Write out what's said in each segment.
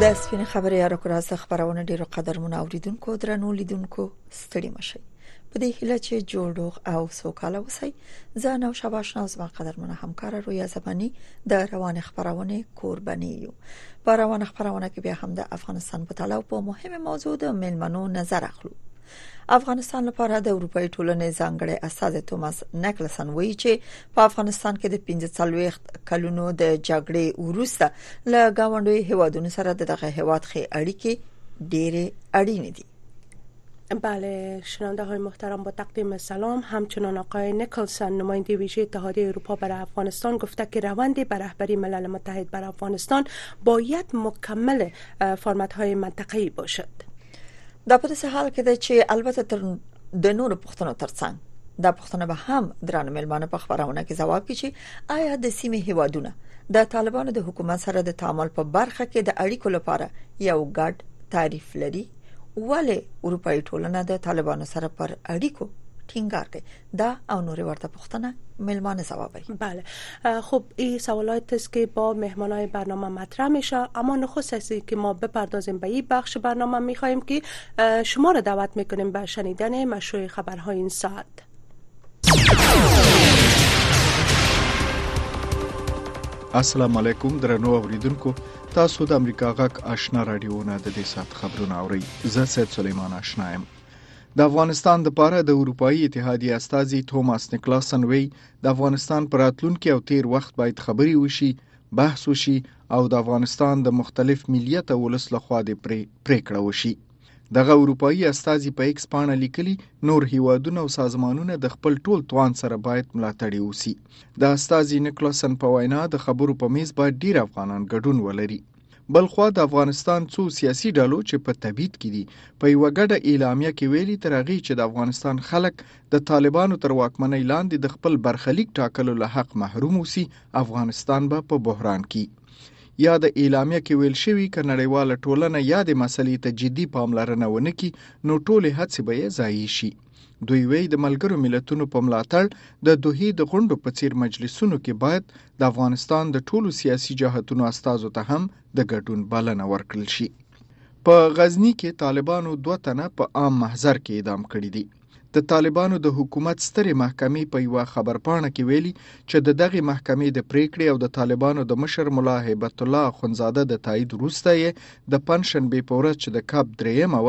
د سپین خبرې یا رکراس خبرونه ډیرو قدرمن اوریدونکو درنو لیدونکو ستړي مشي په دې هیله چې جوړ روغ او سوکاله اوسئ زه نو شباش ناز ما قدرمن همکار رویا زبانی د روان خبرونه کوربنی یو په روان خبرونه کې بیا هم د افغانستان په تړاو په مهمه موضوع د ملمنو نظر اخلو افغانستان لپاره د اروپאי ټولنې ځانګړی استاد توماس نکلسن وایي چې په افغانستان کې د 15 کلونو د جګړې وروسته له گاونډوي هیوادونو سره دغه هیواد خې اړیکې ډېرې اړینې دي بله شنونده های محترم با تقدیم سلام همچنان آقای نیکلسن نماینده ویژه اتحادیه اروپا برای افغانستان گفته که روند به رهبری ملل متحد بر افغانستان باید مکمل فرمت های منطقه‌ای باشد دا په داسې حال کې ده چې البته تر د نورو پښتنو ترڅنګ دا پښتنه به هم درانه ملمانه په خبرونه کې جواب کې چې آیا د سیمې هیوادونه د طالبانو د حکومت سره د تعامل په برخه کې د اړیکو لپاره یو ګډ تعریف لري ولې اروپאי ټولنه د طالبانو سره پر اړیکو ټینګار کوي دا او نور ورته پوښتنه ملمانه جوابی بله خب این سوالات است که با مهمانای برنامه مطرح میشه اما نخست است که ما بپردازیم به این بخش برنامه میخواهیم که شما را دعوت میکنیم به شنیدن مشروع خبرهای این ساعت السلام علیکم درنو اوریدونکو تاسو د امریکا غک آشنا رادیو نه د دې سات خبرونه اورئ زه سید سلیمان آشنا یم د افغانستان د پاره د اروپאי اتحادیه استاذي توماس نکلاسن وی د افغانستان پر راتلونکي او تیر وخت باید خبري وشي بحث وشي او د افغانستان د مختلف ملیت او ولس لخوا د پریکړه وشي دغه اروپאי استاذي په ایکس پاڼه لیکلي نور هیوادونه او سازمانونه د خپل ټول توان سره باید ملاتړي اوسي د استاذي نکلاسن په وینا د خبرو په میز باید ډیر افغانان ګډون ولري بلخوا د افغانستان څو سیاسي ډلو چې په تبعید کې دي په یو ګډه اعلامیه کې ویلي تر هغه چې د افغانستان خلک د طالبانو تر واکمنۍ لاندې د خپل برخلیک ټاکلو له حق محروم وسی افغانستان به په بحران کې یا د اعلامیه کې ویل شوی ک نړیواله ټولنه یا د مسلې ته جدي پاملرنه ونکي نو ټوله هڅې به یې ضایع شي دوی وی د ملګرو ملتونو په ملاتړ د دوحې د غونډو په څیر مجلسونو کې باید د افغانستان د ټولو سیاسي جهاتونو استازو ته هم د ګډون بلنه ورکړل شي په غزنی کې طالبانو دوه تنه په عام محضر کې اعدام کړي دي د طالبانو د حکومت سترې محکمې په یو خبرپاڼه کې ویلي چې د دغه محکمې د پریکړې او د طالبانو د مشر مولا هیبت الله خنزاده د تایید وروسته یې د پنځشنبه په ورځ چې د کب درېیمه و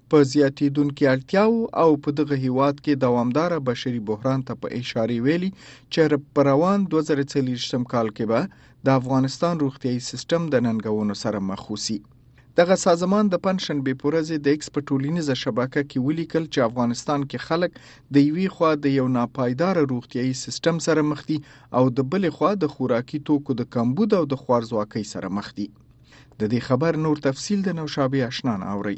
په زیاتیدونکو اړتیاو او په دغه هیواد کې دوامدار بشري بحران ته په اشاره ویلي چې په روان 2040 کال کې به د افغانستان روغتیايي سیستم د ننګونو سره مخ وسی دغه سازمان د پنځشنبې په ورځ د ایکس په ټولینیزه شبکه کې ولیکل چې افغانستان کې خلک د یوې خوا د یو ناپایدار روغتیايي سیستم سره مخ دي او د بلې خوا د خوراکي توکو د کمبود او د خوارځواکۍ سره مخ دي د دې خبر نور تفصیل د نوشابه آشنا نه اوري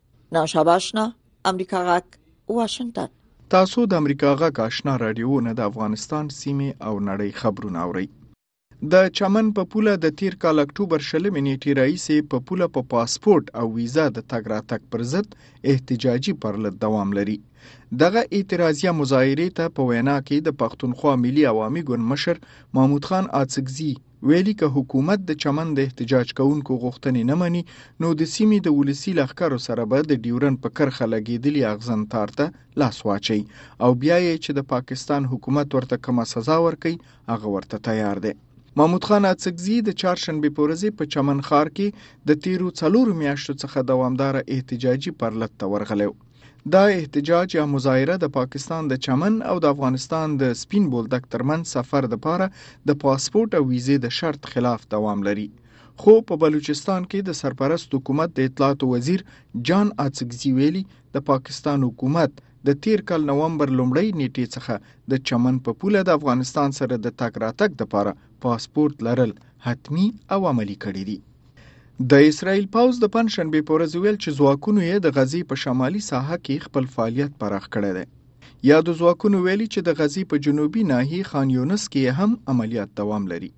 نوشابه آشنا امریکا غږ واشنگتن تاسو د امریکا غږ آشنا رادیو نه د افغانستان سیمه او نړۍ خبرونه اورئ د چمن په پوله د تیر کال اکتوبر شلمې نیټې راهیسې په پوله په پاسپورت او ویزا د تګ راتګ پر ضد احتجاجي پرلت دوام لري دغه اعتراضیه مظاهره ته په وینا کې د پښتونخوا ملي عوامي ګوند مشر محمود خان اڅکزي ویلي که حکومت د چمن د احتجاج کوونکو غوښتنې نه مني نو د سیمې د ولسی لخکرو سره به د ډیورن په کرخه لګیدلی اغزن تار ته لاس واچي او بیا یې چې د پاکستان حکومت ورته کومه سزا ورکي هغه ورته تیار دی محمود خان اڅکزي د چهارشنبې په ورځ په چمن ښار کې د تیرو څلورو میاشتو څخه دوامدار احتجاجي پرلت ته ورغلی دا احتجاج یا مظاهره د پاکستان د چمن او د افغانستان د سپین بولدک ترمن سفر د پاره د پاسپورت او ویزې د شرط خلاف دوام لري خو په بلوچستان کې د سرپرست حکومت د اطلاعات وزیر جان اڅکزي ویلي د پاکستان حکومت د تیر کال نومبر لومړۍ نیټې څخه د چمن په پوله د افغانستان سره د تګ راتګ لپاره پاسپورت لرل حتمی او عملی کړی دی د اسرایل پوز د پن شنبه په ورځ ویل چې ځواکونو یې د غزې په شمالي ساحه کې خپل فعالیت پراخ کړی دی یا د ځواکونو ویلي چې د غزې په جنوبي ناحیه خان یونس کې هم عملیات دوام لري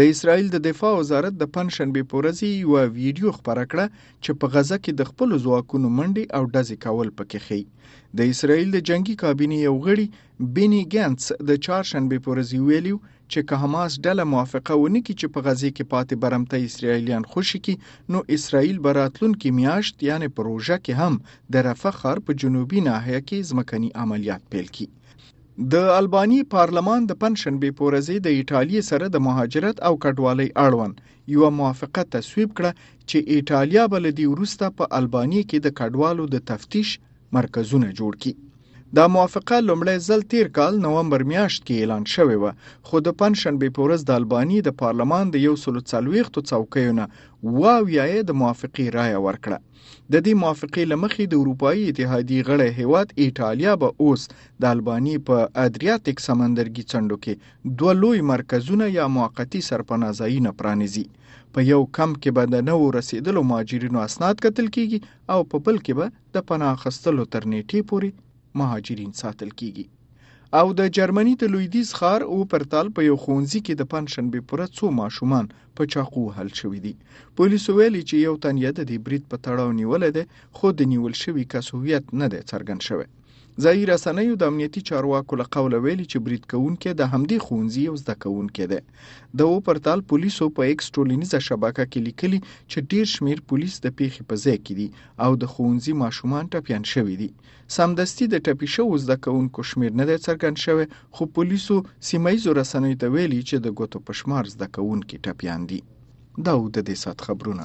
د اسرایل د دفاع وزارت د پن شنبه په ورځ یو ویډیو خبره کړه چې په غزه کې د خپل ځواکونو منډي او ډزې کول پکې خي د اسرایل د جنگي کابینې یو غړي بینی ګنتس د چهارشنبې په ورځ ویلیو چې که حماس ډله موافقه ونه کړي چې په غزې کې پاتې برمته اسرایلیان خوشي کړي نو اسرایل به راتلونکې میاشت یعنې په روژه کې هم د رفه ښار په جنوبي ناحیه کې ځمکني عملیات پیل کړي د البانی پارلمان د پنځشنبې په ورځ د ایټالیا سره د مهاجرت او کډوالۍ اړوند یو موافقه تصویب کړه چې ایټالیا بل دی ورسته په البانی کې د کډوالو د تفتیش مرکزونه جوړ کړي دا موافقه لومړی ځل تیر کال نومبر میاشت کې اعلان شوې و خو د پنځشنبې په ورځ د الباني د پارلمان د یو سلو څلوېښتو څوکیو نه واویا یې د موافقې رایه ورکړه د دې موافقې لمخې د اروپאי اتحادیې غړی هیواد ایټالیا به اوس د الباني په ادریاتیک سمندرګي څنډو کې دوه لوی مرکزونه یا موقتی سرپناه ځایونه پرانیزي په یو کمپ کې به د نوو رسیدلو ماجرینو اسناد کتل کیږي او په بل کې به د پناه اخستلو تر نیټې پورې مهاجرین ساتل کیږي او د جرمني د لویدیز ښار او پرتال په یو ښوونځي کې د پنځشنبې پوره څو ماشومان په چاقو وهل شوي دي پولیسو ویلي چې یو تن یې د دې برید په تړاو نیولی دی خو د نیول شوي کس هویت نه دی څرګند شوی ځایي رسنیو د امنیتي چارواکو له قوله ویلي چې برید کوونکی د همدې ښوونځي یو زده کوونکی دی د و پرتال پولیسو په ایکس ټولنیزه شبکه کې لیکلي چې ډیر شمیر پولیس د پیښې په ځای کې دي او د ښوونځي ماشومان ټپیان شوي دي سمدستي د ټپي شوو زده کوونکو شمیر نه دی څرګند شوی خو پولیسو سیمه ییزو رسنیو ته ویلي چې د ګوتو پشمار زده کوونکي ټپیان دي دا و د دې سات خبرونه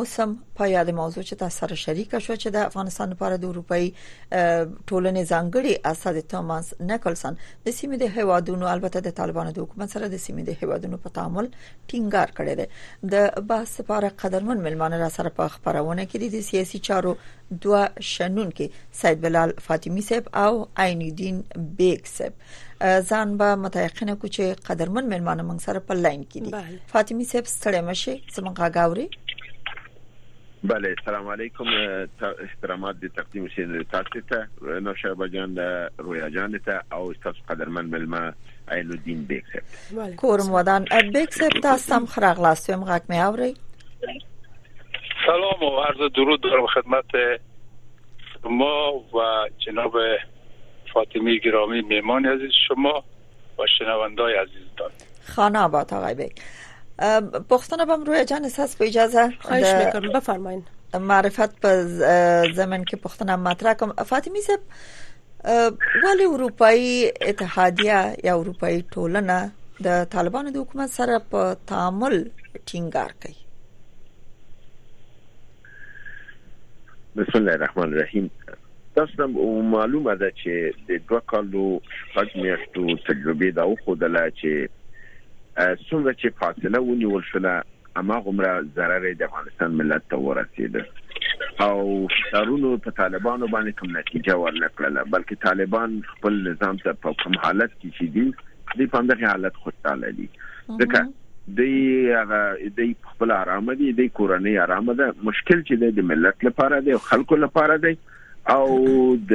اوس هم په یاد موضوع چې تاسو سره شریک شو چې د افغانستان لپاره د اروپאי ټولنې ځانګړي استاد توماس نیکلسن د سیمې د هیوادونو البته د طالبانو د حکومت سره د سیمې د هیوادونو په تعامل ټینګار کړی دی د بحث لپاره قدرمن ملمانه را سره په خبرونه کې دي د سیاسي چارو دوه شنونکي سید بلال فاطمی صاحب او عین الدین بیگ صاحب ځان به متيقنه کو چې قدرمن ملمانه موږ سره په لاین کې دي فاطمی صاحب ستړي مشه زموږ غاوري بله السلام علیکم احترامات د تقدیم حسین تاسو ته نوشابه جان رویا جان ته او تاسو قدرمن ملما عین الدین بیگ صاحب کورم ودان بیگ صاحب تاسو هم خراغلاستم غاک می اوري سلام و عرض درود دارم خدمت ما و جناب فاطمی گرامی میمان عزیز شما و شنوندای عزیزتان خانه آباد آقای بیگ پختنه بم روی جان اساس با اجازه خواهش میکنم بفرمایین معرفت په زمن کې پښتنه مطرح کوم فاطمی صاحب ولی اروپאי اتحادیه یا اروپאי ټولنه د طالبانو د حکومت سره په تعامل ټینګار کوي بسم الله الرحمن الرحیم تاسو ته معلومه ده چې د دوه کالو شپږ میاشتو تجربه دا وخدله چې څومره چې فاصله ونیول شوه اما غمره ضرر د افغانستان ملت ته ورسید او شرونو په طالبانو باندې کوم نتیجه ورنکړل بلکې طالبان خپل نظام ته په کوم حالت کې چې دي د پاندغه حالت خوشاله دي ځکه دی هغه دی په خپل آرامه دی دی کورنۍ آرامه ده مشکل چې دی د ملت لپاره دی او خلکو لپاره دی او د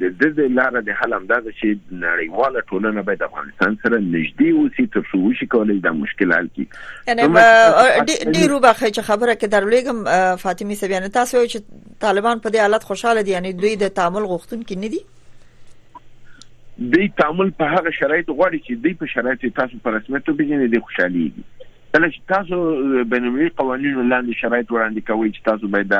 د د د لار د حل هم دا چې نړیواله ټولنه باید افغانستان سره نږدې اوسي تر څو وشي کولای دا مشکل حل کړي یعنی ډیرو بخښه چې خبره کې درلېګم فاطمی سبیان تاسو چې طالبان په دې حالت خوشاله دي یعنی دوی د تعامل غوښتونکي نه دي دی تعامل په هغه شرایط غواړي چې دی په شرایط تاسو پر رسمیت وبېژنې دی خوشحالي دي کله چې تاسو بینالمللي قوانینو لاندې شرایط وړاندې کوئ چې تاسو باید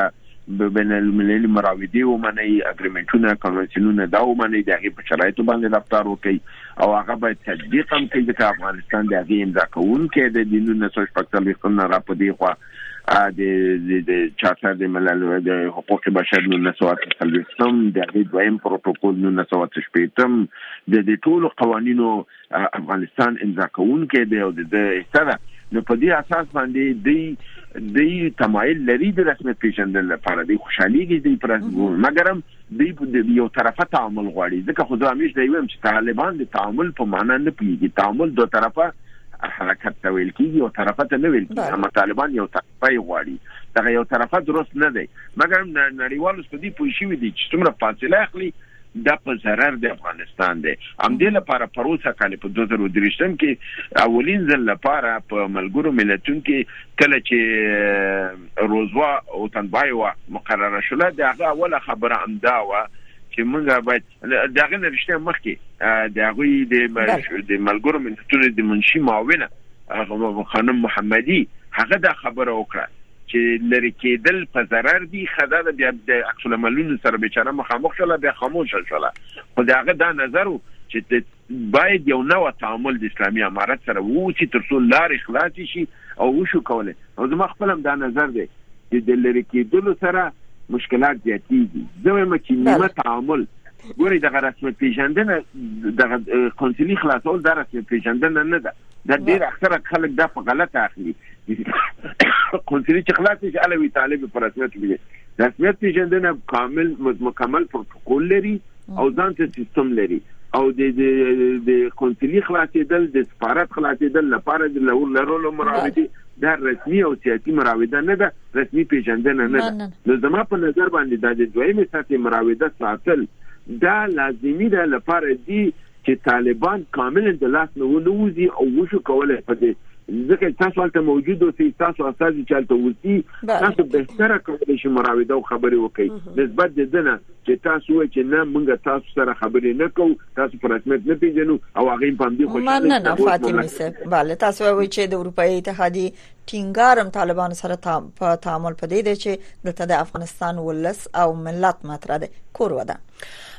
د بینالمللي مراودې ومنئ اګریمنټونه کنوانسیونونه دا ومنئ د هغې په شرایطو باندې رفتار وکړئ او هغه باید تطبیق هم کړئ ځکه افغانستان د هغې امضا کوونکی دی د نولس سوه شپږ څلوېښت نه را په دې خوا د د چارټر د ملل د حقوق بشر 1930 د هغې دویم پروتوکول 1918 د دې ټولو قوانینو افغانستان امضا کوونکې دی او د استره نو په دې اساس باندې دی د تمایل لري د رسمیت پیژندل لپاره دی خوشحالي کې دی پر مګرم دوی د یو طرفه تعامل غواړي ځکه خو زه همیش دا وایم چې طالبان د تعامل په معنا نه پیږي تعامل دوه طرفه حرکت ته ویل کیږي او طرفه ته نه ویل کیږي اما طالبان یو طرفه غواړي دا یو طرفه درست نه دی مګر نړیوال سپدی پوه شي دي چې څومره فاصله اخلي دا په zarar د افغانستان دی هم د لپاره پروسه کال په 2023 کې اولین ځل لپاره په ملګرو ملتونو کې کله چې روزوا او تنبای و مقرره شول دا هغه اوله خبره امدا و چې موږ باید دا غن رښتیا مخکې دا غوي د د ملګرو ملتونو د منشي معاونه هغه خانم محمدي هغه دا خبره وکړه چې لری کېدل په zarar دي خدای د بیا د عکس العملونو سره به چاره مخامخ شول بیا خاموش شول خو دا هغه دا نظر چې باید یو نوع تعامل د اسلامي امارت سره ووسي تر څو لارې خلاصې شي او وشو کولای او زما خپل هم دا نظر دی چې د لرې کېدلو سره مشکلات زیاتېږي زه وایم چې نیمه تعامل ګوري د رسمي پیژندنه د کونسلي خلاصول د رسمي پیژندنه نه ده دا ډیر اکثره خلک دا په غلط اخلي کونسلي چې خلاص شي علوي طالب پر رسمیت پیژندنه رسمیت پیژندنه کامل مکمل پروتوکول لري او ځان ته سیستم لري او د د قونسلي خلاصېدل د سفارت خلاصېدل لپاره د لور لرلو مراوده دا رسمي او سیاسي مراوده نه ده رسمي پیژندنه نه ده نو زما په نظر باندې دا د دویمې سطحې مراوده ساتل دا لازمي ده لپاره دی چې طالبان کاملا د لاس نه ونوځي او وشو کولای په دې ځکه تاسو هلته موجود اوسئ تاسو استاد چې هلته اوسئ تاسو به سره کولی شئ مراوده او خبرې وکړئ نسبت د دنه چې تاسو وایئ چې نه موږ تاسو سره خبرې نه کوو تاسو په رسمیت نه پیژنو او هغه په دې خوشاله نه نه فاطمه صاحب bale تاسو وایئ چې د اروپאי اتحادیه ټینګارم طالبان سره په تعامل پدې دي چې دلته د افغانستان ولس او ملت مطرح ده کور وده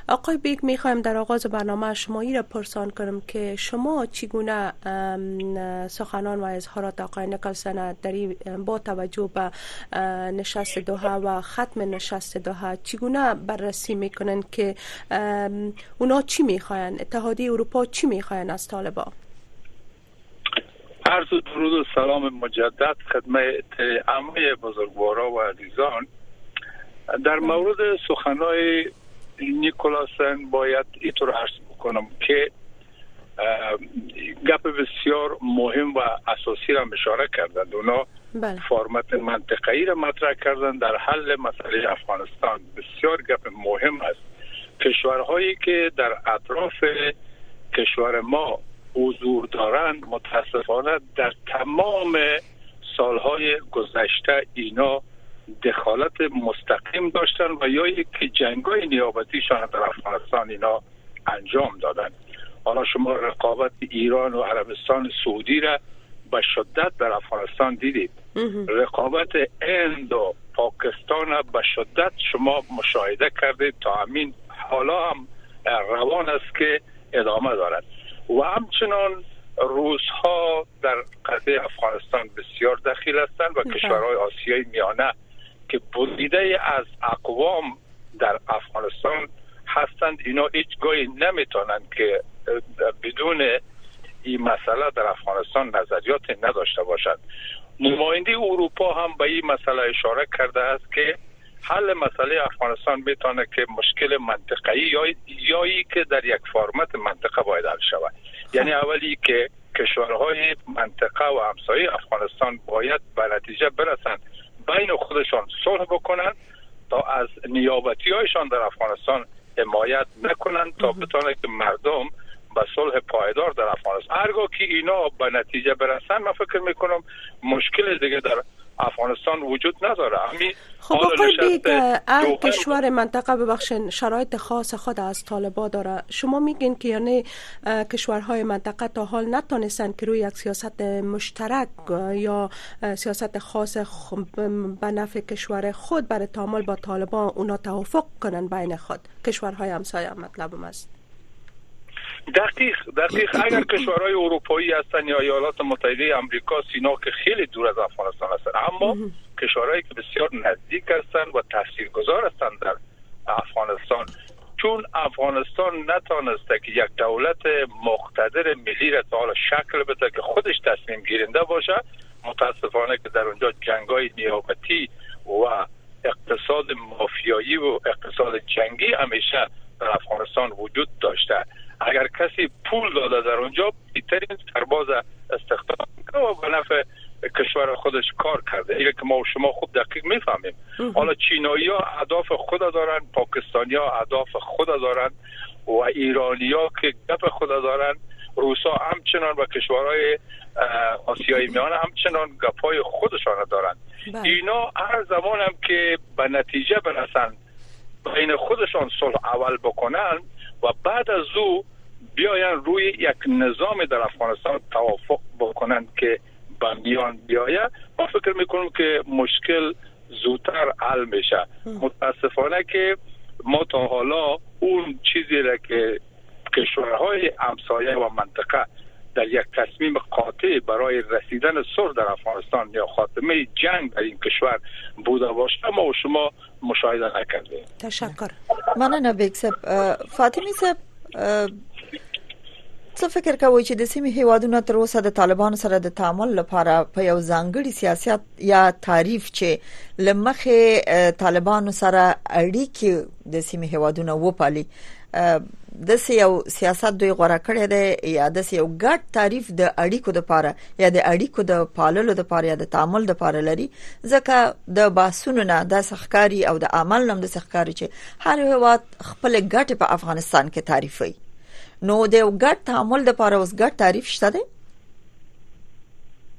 آقای بیگ میخوایم در آغاز برنامه شما ای را پرسان کنم که شما چگونه سخنان و اظهارات آقای نکلسن در با توجه به نشست دوها و ختم نشست دوها چگونه بررسی میکنن که اونا چی میخواین اتحادی اروپا چی میخواین از طالبا عرض درود و سلام مجدد خدمت همه بزرگوارا و عزیزان در مورد سخنهای نیکولاسن باید اینطور عرض بکنم که گپ بسیار مهم و اساسی را اشاره کردند اونا بله. فرمت منطقی را مطرح کردند در حل مسئله افغانستان بسیار گپ مهم است کشورهایی که در اطراف کشور ما حضور دارند متاسفانه در تمام سالهای گذشته اینا دخالت مستقیم داشتن و یا یک جنگای شان در افغانستان اینا انجام دادند حالا شما رقابت ایران و عربستان سعودی را به شدت در افغانستان دیدید رقابت هند و پاکستان را به شدت شما مشاهده کردید تا همین حالا هم روان است که ادامه دارد و همچنان روس ها در قضیه افغانستان بسیار دخیل هستند و بله. کشورهای آسیای میانه که بریده از اقوام در افغانستان هستند اینا هیچ گاهی نمیتونند که بدون این مسئله در افغانستان نظریات نداشته باشند نماینده اروپا هم به این مسئله اشاره کرده است که حل مسئله افغانستان میتونه که مشکل منطقه‌ای یا یا که در یک فرمت منطقه باید حل شود یعنی اولی که کشورهای منطقه و همسایه افغانستان باید به نتیجه برسند بین خودشان صلح بکنند تا از نیابتی هایشان در افغانستان حمایت نکنند تا بتانه که مردم به صلح پایدار در افغانستان هرگاه که اینا به نتیجه برسن من فکر میکنم مشکل دیگه در افغانستان وجود نداره همین خب آقای بیگ هر کشور منطقه ببخشین شرایط خاص خود از طالبا داره شما میگین که یعنی کشورهای منطقه تا حال نتانستن که روی یک سیاست مشترک یا سیاست خاص به نفع کشور خود برای تعامل با طالبان اونا توافق کنن بین خود کشورهای همسایه مطلبم است دقیق دقیق اگر کشورهای اروپایی هستن یا ایالات متحده امریکا سینا که خیلی دور از افغانستان هستن اما کشورهایی که بسیار نزدیک هستند و تاثیرگذار هستند در افغانستان چون افغانستان نتانسته که یک دولت مقتدر ملی را تا شکل بده که خودش تصمیم گیرنده باشه متاسفانه که در اونجا جنگ های نیابتی و اقتصاد مافیایی و اقتصاد جنگی همیشه در افغانستان وجود داشته اگر کسی پول داده در اونجا بهترین سرباز استخدام کرده و به نفع کشور خودش کار کرده اگر که ما و شما خوب دقیق میفهمیم حالا چینایی ها اهداف خود دارن پاکستانی ها اهداف خود دارن و ایرانی ها که گپ خود دارن روسا همچنان و کشورهای آسیای میان همچنان گپای خودشان دارن بله. اینا هر زمان هم که به نتیجه برسن بین خودشان صلح اول بکنن و بعد از بیاین روی یک نظام در افغانستان توافق بکنند که به میان بیاید ما فکر میکنم که مشکل زودتر حل میشه متاسفانه که ما تا حالا اون چیزی را که کشورهای همسایه و منطقه در یک تصمیم قاطع برای رسیدن صلح در افغانستان یا خاتمه جنگ در این کشور بوده باشه ما و شما مشاهده نکردیم تشکر مننه بیگ صاحب فاطمی صاحب څه فکر کوئ چې د سیمې هیوادونو تر اوسه د طالبانو سره د تعامل لپاره په یو ځانګړي سیاست یا تعریف چې لمخې طالبانو سره اړیکی د سیمه هوادونو وپالي د سیو سیاست دوی غوړه کړی دی یا د سیو ګډ تعریف د اړیکو د پاره یا د اړیکو د پاللو د پاره یا د تعامل د پاره لري ځکه د باسونو نه د سخکاری او د عمل نم د سخکاری چې هر هواد خپل ګټ په افغانستان کې تعریفوي نو د ګډ تعامل د پاره اوس ګډ تعریف شته دی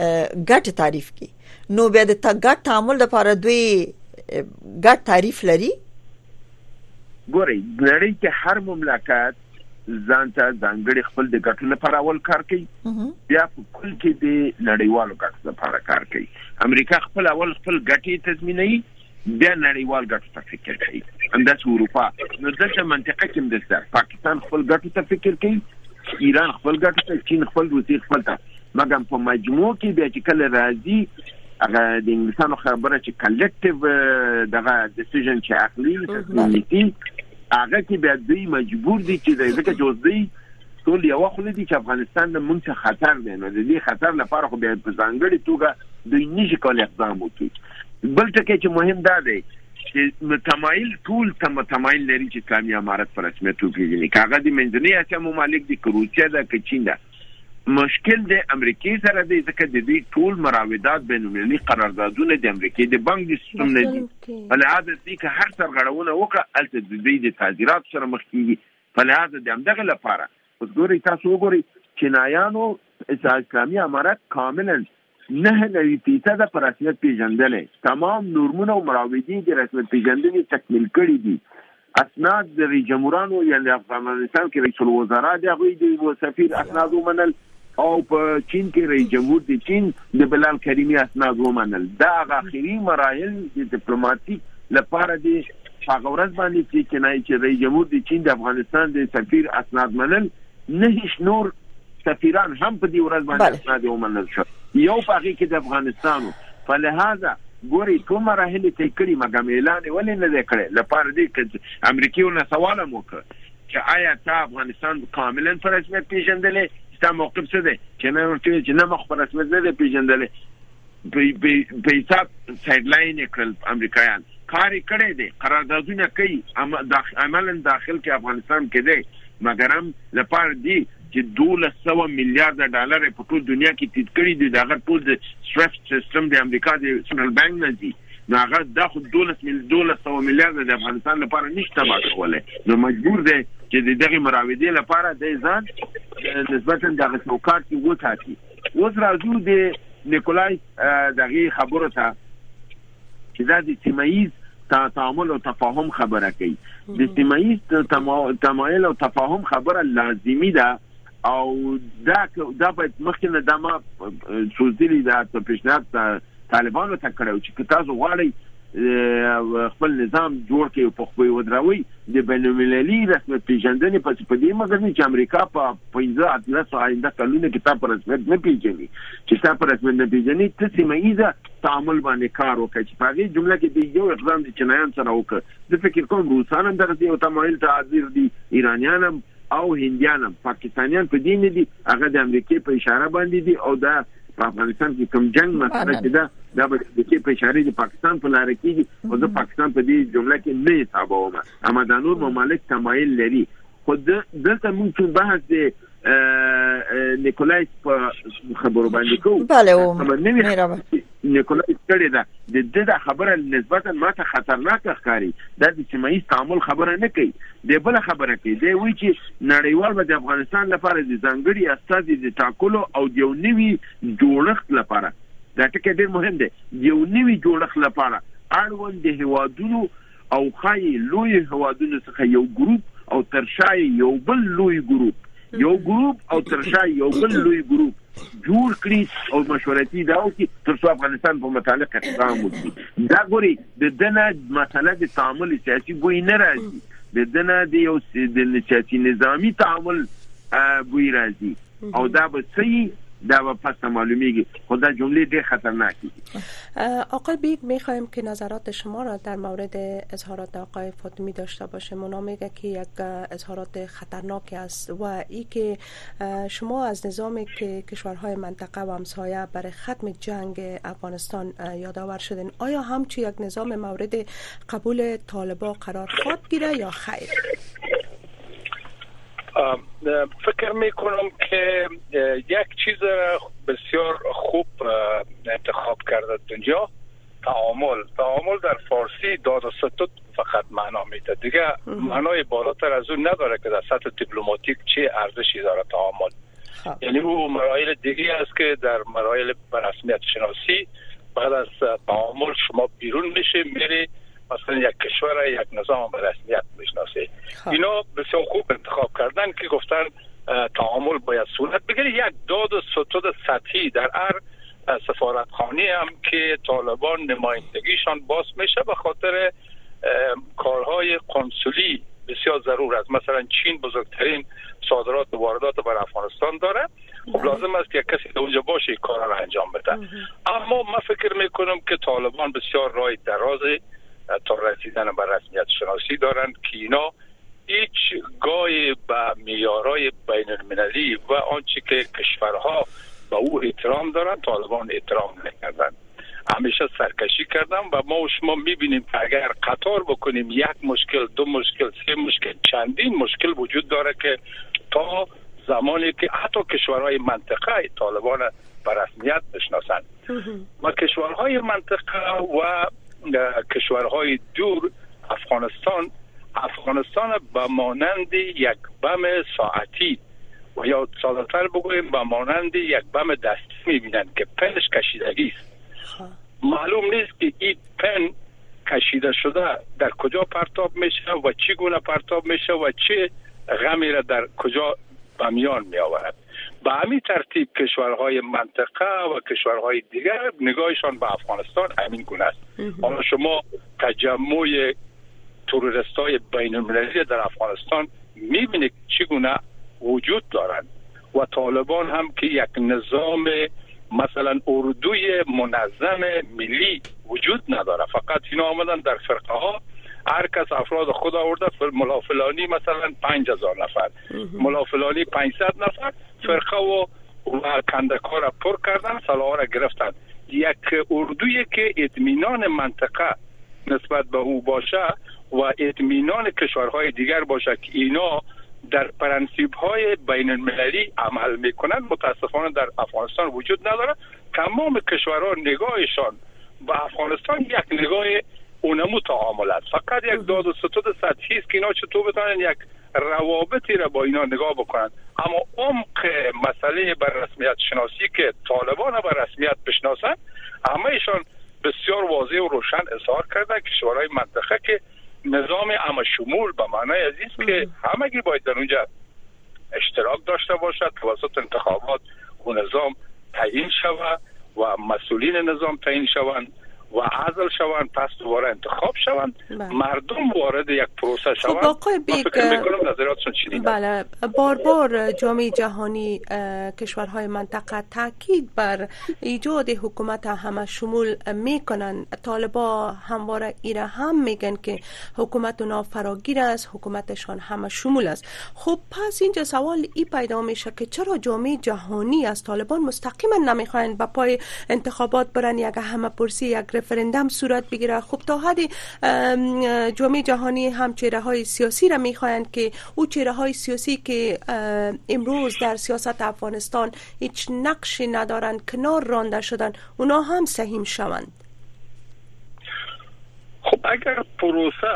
ګټ تعریف کی نو بیا د ګټ تعامل لپاره دوی ګټ تعریف لري ګوري نړۍ کې هر مملکت ځان ته ځانګړي خپل د ګټو لپاره اول کار کوي بیا په کل کې د نړیوالو ګټو لپاره کار کوي امریکا خپل اول خپل ګټې تضمینوي بیا نړیوال ګټو ته فکر کوي همداسې اروپا نو دلته منطقه کې هم دلته پاکستان خپل ګټو ته فکر کوي ایران خپل ګټو ته چین خپل روسي خپل ته مګم په مجموع کې بیا چې کله راځي هغه د انګلیسانو خبره چې کلیکټیو دغه ډیسیژن چې اخلي نیتی هغه کې بیا دوی مجبور دي چې د ځکه جوړ دی ټول یو خل دي چې افغانستان د مونږ خطر دی نو د دې خطر لپاره خو بیا په ځانګړي توګه دوی نشي کولای اقدام وکړي بل ټکی چې مهم دا دی چې متمایل ټول ته متمایل لري چې اسلامي امارت پر رسمیت وپیژني که هغه د منځنۍ اسیا ممالک دي که روسیه ده که چین ده مشکل د امریکې سره دی ځکه د دې ټول مراودات بین المللي قراردادونه د امریکې د بانک د سیستم نه دي په لحاظ دې که هر سرغړونه وکړه هلته د دوی د تعذیرات سره مخ کیږي په لحاظ د همدغه لپاره اوس ګورئ تاسو وګورئ چینایانو اسلامي امارت کاملا نهه نوي فیصده په رسمیت پیژندلی، تمام نورمونه او مراودې د رسمیت پیژندنې تکمیل کړي دي، اسناد د رئیس جمهورانو یعنې افغانستان کې رئیس الوزرا د هغوی د یوه سفیر اسناد ومنل او په چین کې رئیس جمهور د چین د بلال کریمي اسناد ومنل، دا هغه اخري مراحل د دیپلوماتیک لپاره دي، په هغه ورځ باندې چې چینایي چې رئیس جمهور د چین د افغانستان د سفیر اسناد منل، نهه شنور. سفیران هم په دې ورځ باندې اسناد ومنل شو یو پاغي کې د افغانستان په لهدا ګوري کوم مراحل ته کړی مګم اعلان ولې نه دی کړی لپاره دې چې امریکایو نه سوال مو کړ چې آیا تا افغانستان کاملا پر رسمیت پیژندلې ستا موقف څه دی چې نه ورته چې نه مخ پر رسمیت نه دی پیژندلې بیسات سایډ لاین کړل امریکایان کار کړی دی قراردادونه کوي عملا داخل کې افغانستان کې دی مګر هم لپاره دی چې 1200 میلیارډ ډالر په ټول دنیا کې تید کړی دی دغه ټول د سویفټ سیستم د امریکا د سنټرل بانک نه دی نو هغه د خو 12 مل 1200 میلیارډ د افغانستان لپاره نشته ما کوله نو مجبور دی چې دغه مراودې لپاره د ځان نسبتا دغه څوکات کې وټاکي اوس راځو د نیکولای دغه خبرو ته چې دا د سیمه ایز تعامل او تفاهم خبره کوي د سیمایي تمایل او تفاهم خبره لازمی ده او دا دا باید مخکې نه دمه سوزدلی دا ته پیشنهاد طالبانو ته کړی و چې که تاسو غواړئ خپل نظام جوړ کړي او په خپل ودراوي د بین المللي رسمیت پیژندنې پس په دې مګر چې امریکا په 15 اتلس آینده کلونه کې تا پر رسمیت نه پیژني چې تا پر رسمیت نه پیژني ته سیمه ایزه تعامل باندې کار وکړي چې په دې جمله کې د یو اقدام د چنایان سره وکړ د فکر کوم روسان هم دغه یو تمایل ته حاضر دي ایرانیان هم او هندیان هم پاکستانیان په دې نه دي هغه د امریکای په اشاره باندې دي او دا په افغانستان کې کوم جنگ مسله چې دا دا به د کې په اشاره د پاکستان په لار کې او د پاکستان په دې جمله کې نه حسابوم اما د نور ممالک تمایل لري خو دلته موږ څه بحث دی نیکولای په خبرو باندې کوو بله او مهرباني نیکولای کړی دا د دې د خبره نسبتا ماته خطرناک ښکاری دا د سیمایي تعامل خبره نه کوي دی بله خبره کوي، دی وايي چې نړیوال به د افغانستان لپاره د ځانګړي استازي د ټاکلو او د یو نوي جوړښت لپاره، دا ټکی ډېر مهم دی، د یو نوي جوړښت لپاره اړوند د هېوادونو او ښايي لویو هېوادونو څخه یو ګروپ او تر شا یې یو بل لوی ګروپ یو ګروپ او ترشا یو بل لوی ګروپ جوړ کړي او مشورتي دا وکړي تر څو افغانستان په متعلق اقدام وکړي دا ګوري د دنه مسله د تعامل سیاسي بوی نه راځي د دنه د یو د سیاسي نظامی تعامل بوی راځي او دا به صحیح دا به پس معلومیږي خو دا جمله ډیر خطرناکه دي آقای بیگ میخوایم که نظرات شما را در مورد اظهارات آقای فاطمی داشته باشیم اونا میگه که یک اظهارات خطرناکی است و ای که شما از نظام که کشورهای منطقه و همسایه برای ختم جنگ افغانستان یادآور شدن آیا همچی یک نظام مورد قبول طالبا قرار خواد گیره یا خیر فکر می کنم که یک چیز بسیار خوب انتخاب کرده دنیا تعامل تعامل در فارسی داد و ستد فقط معنا میده دیگه معنای بالاتر از اون نداره که در سطح دیپلماتیک چه ارزشی داره تعامل خب. یعنی او مراحل دیگه است که در مراحل رسمیت شناسی بعد از تعامل شما بیرون میشه میری مثلا یک کشور یک نظام به رسمیت میشناسه خب. اینا بسیار خوب انتخاب کردن که گفتن تعامل باید صورت بگیره یک داد و ستد سطحی در هر سفارتخانه هم که طالبان نمایندگیشان باز میشه به خاطر کارهای کنسولی بسیار ضرور است مثلا چین بزرگترین صادرات و واردات بر افغانستان داره خب لازم است که کسی اونجا باشه کار را انجام بده اما من فکر میکنم که طالبان بسیار رای درازه، تا رسیدن به رسمیت شناسی دارند که اینا هیچ گاهی به میارای بین المللی و آنچه که کشورها به او احترام دارند طالبان احترام نکردند همیشه سرکشی کردم و ما و شما میبینیم که اگر قطار بکنیم یک مشکل دو مشکل سه مشکل چندین مشکل وجود داره که تا زمانی که حتی کشورهای منطقه طالبان به رسمیت بشناسند و کشورهای منطقه و کشورهای دور افغانستان افغانستان به مانند یک بم ساعتی و یا سادتر بگویم به مانند یک بم دستی میبینند که پنش کشیدگی است خب. معلوم نیست که این پن کشیده شده در کجا پرتاب میشه و چی گونه پرتاب میشه و چه غمی را در کجا به میان می آورد به همین ترتیب کشورهای منطقه و کشورهای دیگر نگاهشان به افغانستان همین گونه است اما شما تجمع تروریست های بین المللی در افغانستان میبینید چگونه وجود دارند و طالبان هم که یک نظام مثلا اردوی منظم ملی وجود نداره فقط اینا آمدن در فرقه ها هر کس افراد خود آورده ملافلانی مثلا 5000 نفر ملافلانی پنجصد نفر فرقه و و کندکا را پر کردن سلاح را گرفتن یک اردویه که اطمینان منطقه نسبت به او باشه و اطمینان کشورهای دیگر باشه که اینا در پرنسیب های بین المللی عمل میکنند متاسفانه در افغانستان وجود نداره تمام کشورها نگاهشان به افغانستان یک نگاه اونمو تعامل است فقط یک داد و ستود سطحی است که اینا چطور بتانن یک روابطی را با اینا نگاه بکنند اما عمق مسئله بر رسمیت شناسی که طالبان را بر رسمیت بشناسند همه ایشان بسیار واضح و روشن اظهار کردن کشورهای منطقه که نظام همه شمول به معنای عزیز که همگی باید در اونجا اشتراک داشته باشد توسط انتخابات و نظام تعیین شود و مسئولین نظام تعیین شوند و عزل شوند پس دوباره انتخاب شوند بله. مردم وارد یک پروسه خب، شوند خب آقای بیگ بله بار بار جامعه جهانی کشورهای منطقه تاکید بر ایجاد حکومت همه شمول می کنند طالبا همواره ایره هم میگن که حکومت اونا فراگیر است حکومتشان همه شمول است خب پس اینجا سوال ای پیدا میشه که چرا جامعه جهانی از طالبان مستقیما نمیخواین به پای انتخابات برن یک همه پرسی یک رفرندم صورت بگیره خب تا حد جامعه جهانی هم چهره های سیاسی را میخواین که او چهره های سیاسی که امروز در سیاست افغانستان هیچ نقشی ندارند کنار رانده شدن اونا هم سهیم شوند خب اگر پروسه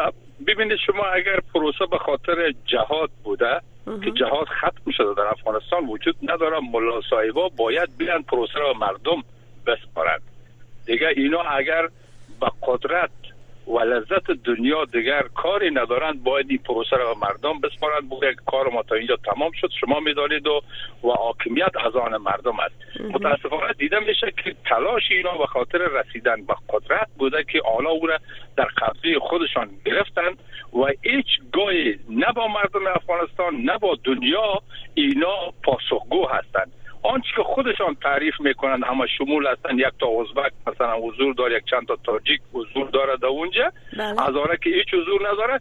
ببینید شما اگر پروسه به خاطر جهاد بوده که جهاد ختم شده در افغانستان وجود نداره ملا صاحبا باید بیان پروسه را مردم بسپارند دیگه اینا اگر با قدرت و لذت دنیا دیگر کاری ندارند باید این پروسه را مردم بسپارند بگه کار ما تا اینجا تمام شد شما میدانید و و حاکمیت از آن مردم است متاسفانه دیده میشه که تلاش اینا به خاطر رسیدن به قدرت بوده که آنها او را در قبضه خودشان گرفتند و هیچ گاهی نه با مردم افغانستان نه با دنیا اینا پاسخگو هستند خودشان تعریف میکنند همه شمول هستند یک تا ازبک مثلا حضور داره یک چند تا تاجیک حضور داره در اونجا بله. از آره که هیچ حضور نداره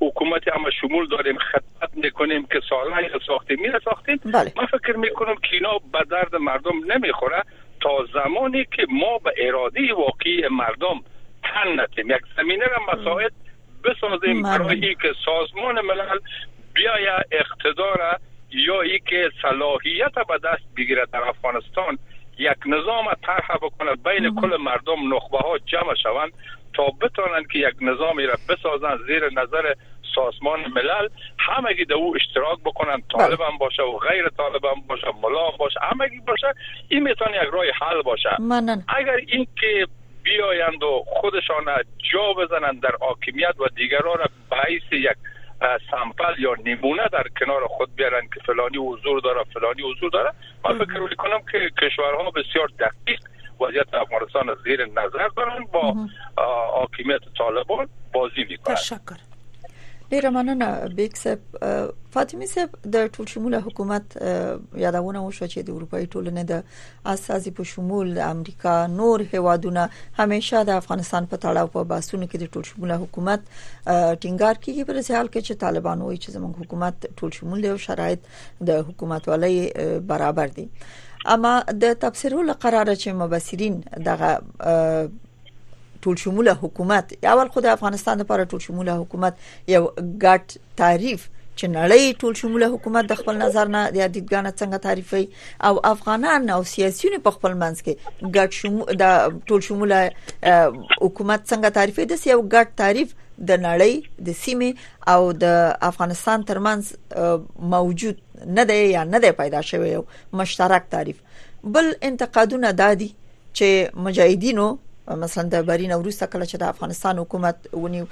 حکومت اما شمول داریم خدمت میکنیم که سالهای ساختیم می ساختیم بله. من فکر میکنم که اینا به درد مردم نمیخوره تا زمانی که ما به اراده واقعی مردم تن نتیم یک زمینه را مساعد بسازیم برای که سازمان ملل بیایا اقتدار یا ای که صلاحیت به دست بگیره در افغانستان یک نظام طرح بکنه بین کل مردم نخبه ها جمع شوند تا بتانند که یک نظامی را بسازند زیر نظر سازمان ملل همگی در او اشتراک بکنن بله. طالب هم باشه و غیر طالب هم باشه ملا باشه گی باشه این میتونه یک راه حل باشه اگر این که بیایند و خودشان جا بزنن در حاکمیت و دیگران را بهایی سی یک سامپل یا نمونه در کنار خود بیارن که فلانی حضور داره فلانی حضور داره من فکر می کنم که کشورها بسیار دقیق وضعیت افغانستان زیر نظر دارن با حاکمیت طالبان بازی می کنن تشکر ډیره مننه بیک صاحب فاطمی صاحب د ټول شموله حکومت یادونه وشو چې د اروپאי ټولنې د استازي په شمول د امریکا نور هیوادونه همیشه د افغانستان په تړاو په باسونو کې د ټول شموله حکومت ټینګار کوي پر ځال کې چې طالبان وایي چې زموږ حکومت ټول شمول دی او شرایط د حکومت ولې برابر دي اما د تفسیرو لپاره چې مبصرین دغه ټول شموله حکومت یا ول خو د افغانستان لپاره ټول شموله حکومت یو ګټ تعریف چې نړۍ ټول شموله حکومت د خپل نظر نه د دیدګانه څنګه تعریفي او افغانان او سیاسيون په خپل منځ کې ګټ شمو د ټول شموله حکومت څنګه تعریفي د یو ګټ تعریف د نړۍ د سیمه او د افغانستان ترمنځ موجود نه دی یا نه دی پیدا شوی یو مشترک تعریف بل انتقادونه دادي چې مجاهدینو مثلا د برین وروسته کله چې د افغانستان حکومت ونیو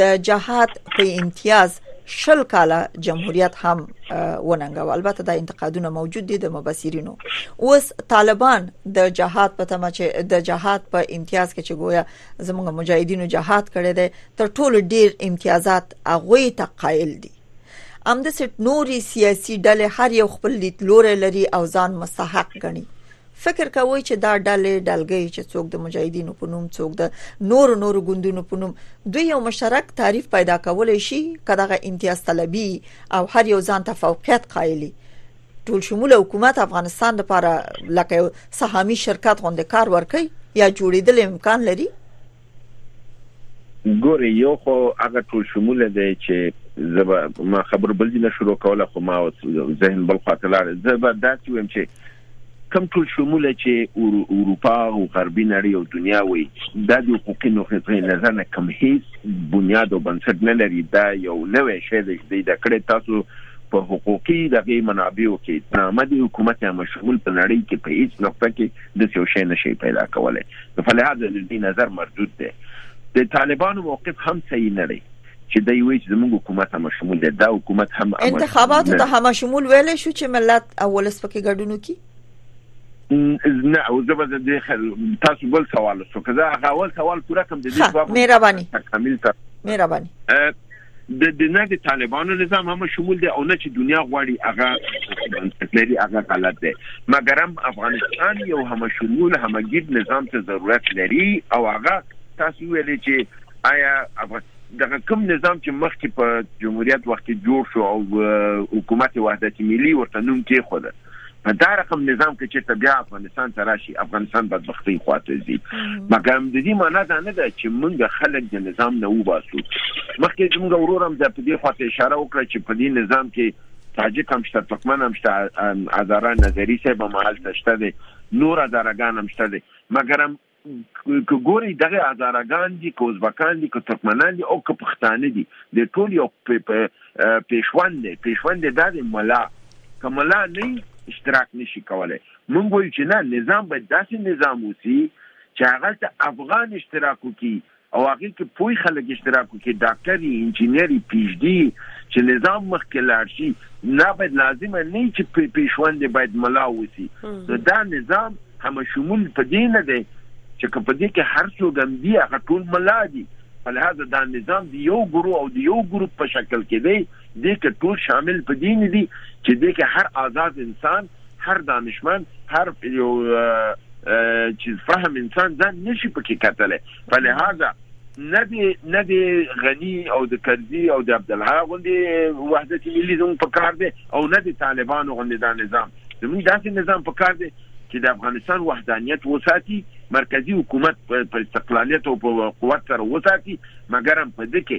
د جهاد په امتیاز شل کاله جمهوریت هم وننګو البته دا انتقادونه موجود دي د مبصرینو اوس طالبان د جهاد په تمه چې د جهاد په امتیاز کې چې گویا زموږ مجاهدینو جهاد کړی دی تر ټولو ډیر امتیازات هغه ته قائل دي ام د سټ نوري سیاسي ډلې هر یو خپل لیدلوري لري او ځان مستحق ګڼي فکر کوي چې دا ډلې ډلګي چې څوک د مجاهدینو په نوم څوک د نور نور ګوندونو په نوم دوی یو مشترک تعریف پیدا کولای شي کداغه امتیاز طلبي او هر یو ځان ته فوقیت قایلی ټول شمول حکومت افغانستان لپاره لکه سهامي شرکت غونډه کار ورکي یا جوړیدل امکان لري ګورئ یو خو هغه ټول شموله دی چې زه به ما خبرو بل دي نه شروع کوله خو ما ذهن بل خواته لاړ زه به داسې ویم چې کم ټول شموله چې اروپا او غربي نړۍ او دنیا وي دا د حقوقي نوښتې نظر نه کم هیڅ بنیاد او بنسټ نه لري دا یو نوې شی دی چې د کړې تاسو په حقوقي دغه منابعو کې نامه د حکومت یا مشمول په نړۍ کې په هیڅ نقطه کې د څه شي نشي پیدا کولای نو په لحاظ د دې نظر مردود دی د طالبانو موقف هم صحیح نه دی چې دوی وایي چې زموږ حکومت هم شمول دی دا حکومت هم انتخابات ته هم شمول ویل شو چې ملت اولس پکې ګډون وکړي نه او زه به د دې تاسو بل سوال وکړم که زه هغه اول سوال پوره کوم د دې ځواب مهرباني تکمیل تر مهرباني د دنه د طالبانو نظام هم شمول دی او نه چې دنیا غواړي هغه لري هغه غلط دی مګر هم افغانستان یو هم شمول همګیر نظام ته ضرورت لري او هغه تاسو ویل چې آیا افغان دغه کوم نظام چې مخکې په جمهوریت وخت جوړ شو او حکومت وحدت ملي ورته نوم کې خوده په دا رقم نظام کې چې ته بیا افغانستان ته راشي افغانستان بدبختۍ خواته ځي مګر د دې معنی دا نه ده چې موږ خلک د نظام نه وباسو مخکې موږ ورورم د په دې خواته اشاره وکړه چې په دې نظام کې تاجک هم شته ترکمن هم شته هزاره نظری صاحب هم هلته شته دی نور هزارهګان هم شته دی مګر که ګوري دغه هزارګان دي که ازبکان دي که ترکمنان دي او که پښتانه دي د ټول یو پیشوند دی پیشوند دی دا دی ملا که ملا نه اشتراک نشي کولای مونږ وایو چې نه نظام باید داسې نظام وسی چې هغه ته افغان اشتراک وکړي او هغه کې پوی خلک اشتراک وکړي ډاکټر انجنیر پیجدي چې نظام مخ کې لاړ شي نه باید لازمه نه چې پیښوند باید ملا وسی نو دا نظام هم شمول په دې نه دی چې په دې کې هر څو ګندي هغه ټول ملا دي په لحاظ دا نظام دی یو ګرو او دی یو ګروپ په شکل کې دی د کې ټول شامل په دې نه دي چې د کې هر آزاد انسان هر دانشمند هر یو چیز فهم انسان ځان نشي پکې کتلی په لحاظه نه دی نه دی غنی او د کرزی او د عبد الله غوندې وحدت ملي زموږ په کار دی او نه دی طالبانو غوندې دا نظام زموږ داسې نظام په کار دی چې د افغانستان وحدانیت وساتي مرکزی حکومت په استقلالیت او په قوت سره وساتي مګر هم په دې کې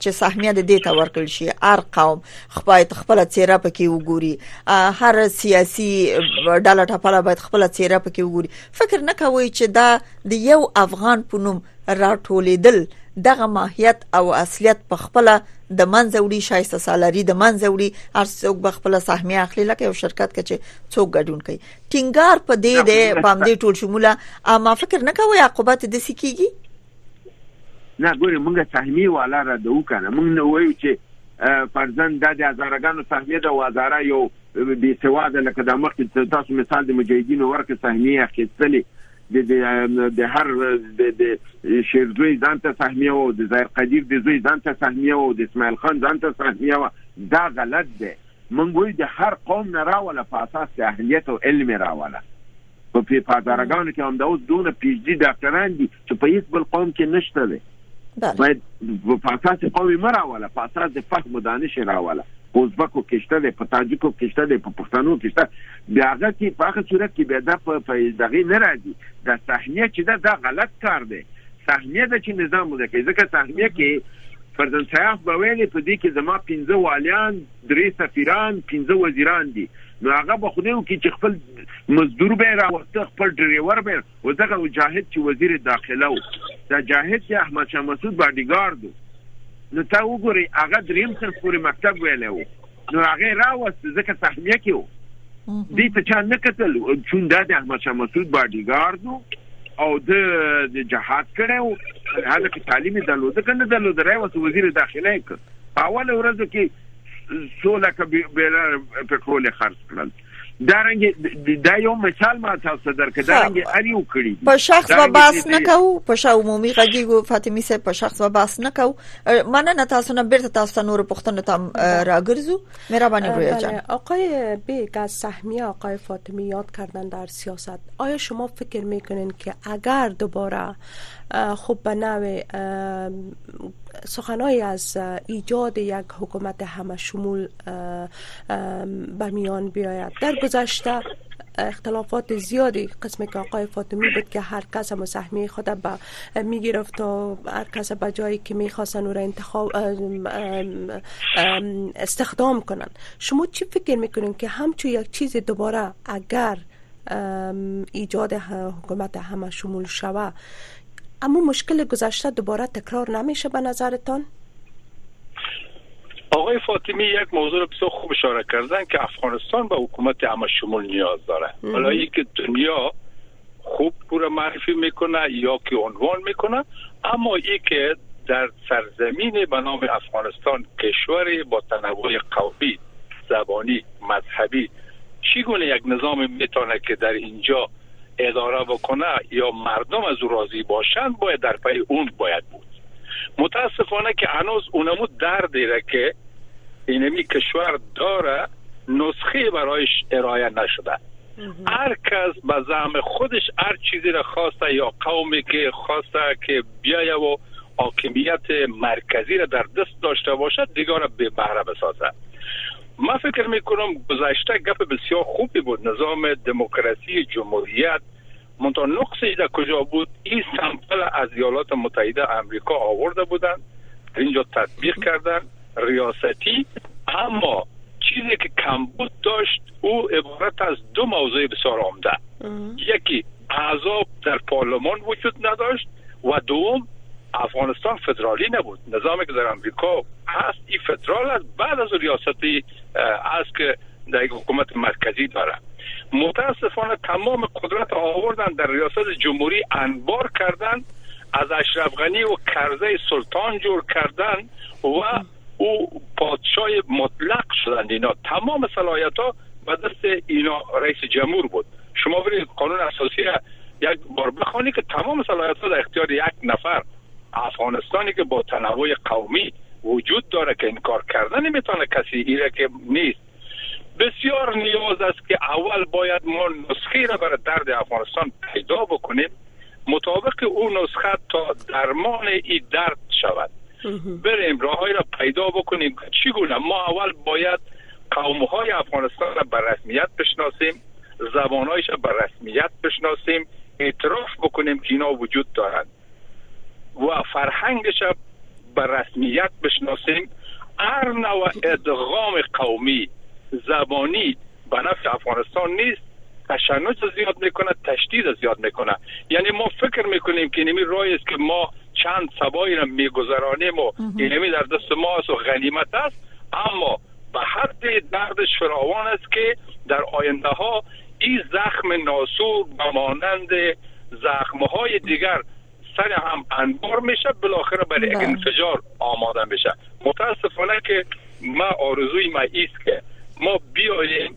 چې سهمیه د دې ته ورکړل شي هر قوم خپایت خپل چیرې پکې وګوري هر سیاسي ډله ټپله باید خپل چیرې پکې وګوري فکر نه کوي چې دا د یو افغان پونم راټولیدل دغه ماهیت او اصلیت په خپل د منځوړي شایسته سالری د منځوړي هر څوک به خپل سهمیه اخلي لکه یو شرکت کې چې څوک ګډون کوي ټینګار په دې دی باندې ټول شموله ما فکر نه کوي عقوبت د سکیږي نه ګورې مونږه سهمی والا را دو کنه مونږ نه وایو چې فرزن دا د هزارګانو سهمی ده او هزاره یو بی سواد لکه د مخکې تاسو مثال د مجاهدینو ورکه سهمی اخیستلې د د هر د د شیرزوی ځان ته سهمیه او د زایر قدیر د زوی ځان ته سهمیه او د اسماعیل خان ځان ته سهمیه دا غلط ده منګوی د هر قوم نه راوله په اساس د اهلیت او علم راوله په پی پاداره ګانو کې هم دا اوس دونه پی ایچ ډي ډاکټران دي چې په هیڅ بل قوم کې نشته دی باید په اساس قومي مه راوله په اساس د فهم دانش راوله په ازبکو کې شته دی په تاجکو کې شته دی په پښتنو کې شته بیا هغه کې په هغه صورت کې بیا دا په دغه نه راځي دا صحنه چې دا دا غلط کار دی صحنه د چې نظام ولکه ځکه صحنه کې فرزند سیاف به ویلي په دې کې زما 15 والیان درې سفیران پنځه وزیران دي نو هغه به خدای وکړي چې خپل مزدور به راوسته خپل ډریور به او دغه مجاهد چې وزیر داخله و دا جاهد چې احمد شاه مسعود باډیګارد نو تا وګورئ هغه دریم صنف پورې مکتب ویلی و نو هغه راوست ځکه صحنه کې و دې ته چا نه کتل چون دا د احمد شاه مسعود باډیګارد و او د جهاد کړو هغه تعلیمي دلوده کنه دلوده راوست وزیر داخله کړ اول ورځو کې څو لکه بیره پټرول خرڅ کړل دا رنګ دا یو مثال ما تاسو درکړ دا رنګ اری وکړي په شخص و باس نه کو په شاو عمومي غږیږو فاطمی سه په شخص و باس نه کو مننه تاسو نه بیرته تاسو نور پښتنو ته راګرځو مهرباني ګویا جان آقای بیگ از سهمیه آقای فاطمی یاد کردن در سیاست آیا شما فکر میکنین که اگر دوباره خب به نوع سخنهایی از ایجاد یک حکومت همه شمول به میان بیاید در گذشته اختلافات زیادی قسم که آقای فاطمی بود که هر کس سهمی خود به می گرفت و هر کس به جایی که می خواستن او را انتخاب استخدام کنن شما چی فکر میکنین که همچون یک چیز دوباره اگر ایجاد حکومت همه شمول شوه اما مشکل گذشته دوباره تکرار نمیشه به نظرتان؟ آقای فاطمی یک موضوع بسیار خوب اشاره کردن که افغانستان به حکومت همه شمول نیاز داره بلایی که دنیا خوب پور معرفی میکنه یا که عنوان میکنه اما ای که در سرزمین به نام افغانستان کشوری با تنوع قومی زبانی مذهبی چی گونه یک نظام میتونه که در اینجا اداره بکنه یا مردم از او راضی باشند باید در پای اون باید بود متاسفانه که هنوز اونمو دردی دیره که اینمی کشور داره نسخه برایش ارائه نشده هر کس به زعم خودش هر چیزی را خواسته یا قومی که خواسته که بیایه و حاکمیت مرکزی را در دست داشته باشد دیگر را به بهره بسازه ما فکر میکنم گذشته گپ بسیار خوبی بود نظام دموکراسی جمهوریت منتها نقصی در کجا بود این سمپل از ایالات متحده امریکا آورده بودن اینجا تطبیق کردن ریاستی اما چیزی که کمبود داشت او عبارت از دو موضوع بسیار عمده یکی اعضا در پارلمان وجود نداشت و دوم افغانستان فدرالی نبود نظامی که در امریکا هست این فدرال است بعد از ریاستی است که در حکومت مرکزی داره متاسفانه تمام قدرت آوردن در ریاست جمهوری انبار کردن از اشرف غنی و کرزه سلطان جور کردن و او پادشاه مطلق شدند اینا تمام صلاحیت ها به دست اینا رئیس جمهور بود شما برید قانون اساسی یک بار بخوانی که تمام صلاحیت ها در اختیار یک نفر افغانستانی که با تنوع قومی وجود داره که این کار کرده نمیتونه کسی ایره که نیست بسیار نیاز است که اول باید ما نسخه را برای درد افغانستان پیدا بکنیم مطابق او نسخه تا درمان ای درد شود بریم راههایی را پیدا بکنیم که چگونه ما اول باید قوم های افغانستان را به رسمیت بشناسیم زبانهایش را به رسمیت بشناسیم اعتراف بکنیم که اینا وجود دارند فرهنگش به رسمیت بشناسیم هر نوع ادغام قومی زبانی به نفع افغانستان نیست تشنج زیاد میکنه تشدید زیاد میکنه یعنی ما فکر میکنیم که نمی رای است که ما چند سبایی را میگذرانیم و نمی در دست ما است و غنیمت است اما به حد دردش فراوان است که در آینده ها این زخم ناسور به مانند زخم های دیگر سر هم انبار میشه بالاخره برای یک بله. انفجار آماده میشه متاسفانه که ما آرزوی ما ایست که ما بیاییم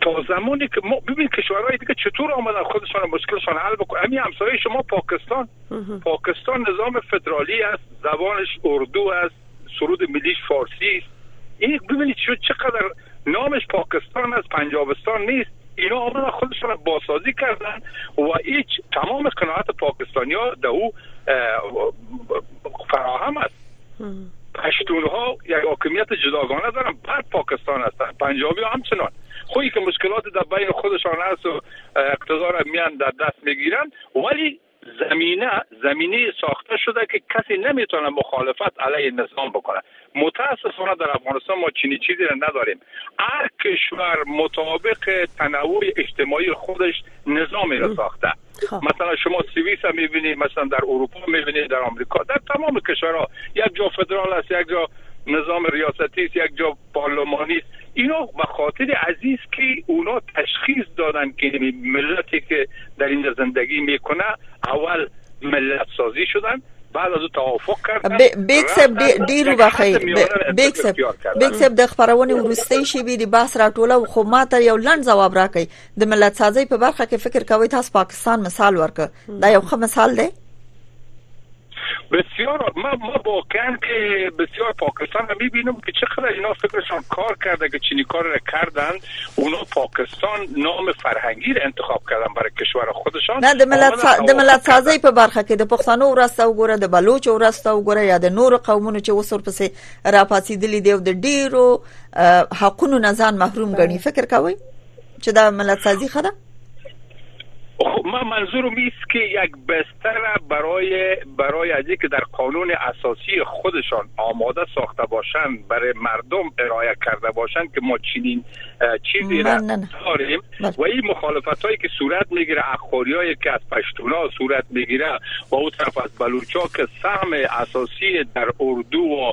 تا زمانی که ما ببین کشورهای دیگه چطور آمدن خودشان مشکلشان حل بکنن همین همسایه شما پاکستان پاکستان نظام فدرالی است زبانش اردو است سرود ملیش فارسی است این ببینید چقدر نامش پاکستان است پنجابستان نیست اینا آمدن خودشان را بازسازی کردن و هیچ تمام قناعت پاکستانی ها در او فراهم است پشتون ها یک حاکمیت جداگانه دارن بعد پاکستان هستن پنجابی ها همچنان خویی که مشکلات در بین خودشان هست و اقتدار میان در دست میگیرن ولی زمینه زمینه ساخته شده که کسی نمیتونه مخالفت علیه نظام بکنه متاسفانه در افغانستان ما چینی چیزی را نداریم هر کشور مطابق تنوع اجتماعی خودش نظامی را ساخته خب. مثلا شما سوئیس هم میبینید مثلا در اروپا میبینید در آمریکا در تمام کشورها یک جا فدرال است یک جا نظام ریاستی است یک جا پارلمانی است اینا به خاطر عزیز که اونا تشخیص دادن که یعنی ملتی که در اینجا زندگی میکنه اول ملت سازی شدن بعد از توافق کردن بیگ صاحب ډیر وخی بیگ صاحب بیگ صاحب د خبرونه ورسته شي بي د بحث راټوله خو ما ته یو لند جواب راکړي د ملت سازي په برخه کې فکر کوي تاسو پاکستان مثال ورک دا یو ښه مثال دی بسیار ما ما واقعا که بسیار پاکستان رو میبینم که چقدر اینا فکرشان کار کرده که چینی کار را کردن اونا پاکستان نام فرهنگی را انتخاب کردن برای کشور خودشان نه د ملت سا... د ملت سازی په برخه کې د پښتنو ورسته وګوره د بلوچ ورسته وګوره یا د نور قومونو چې وسور پسې را پاتې دي د ډیرو حقونو نه ځان محروم غني فکر کوي چې دا ملت سازی خره خب من منظورم است که یک بستر برای برای از که در قانون اساسی خودشان آماده ساخته باشند برای مردم ارائه کرده باشند که ما چنین چیزی را داریم بله. و این مخالفت هایی که صورت میگیره اخوری هایی که از پشتونا صورت میگیره و او طرف از بلوچا که سهم اساسی در اردو و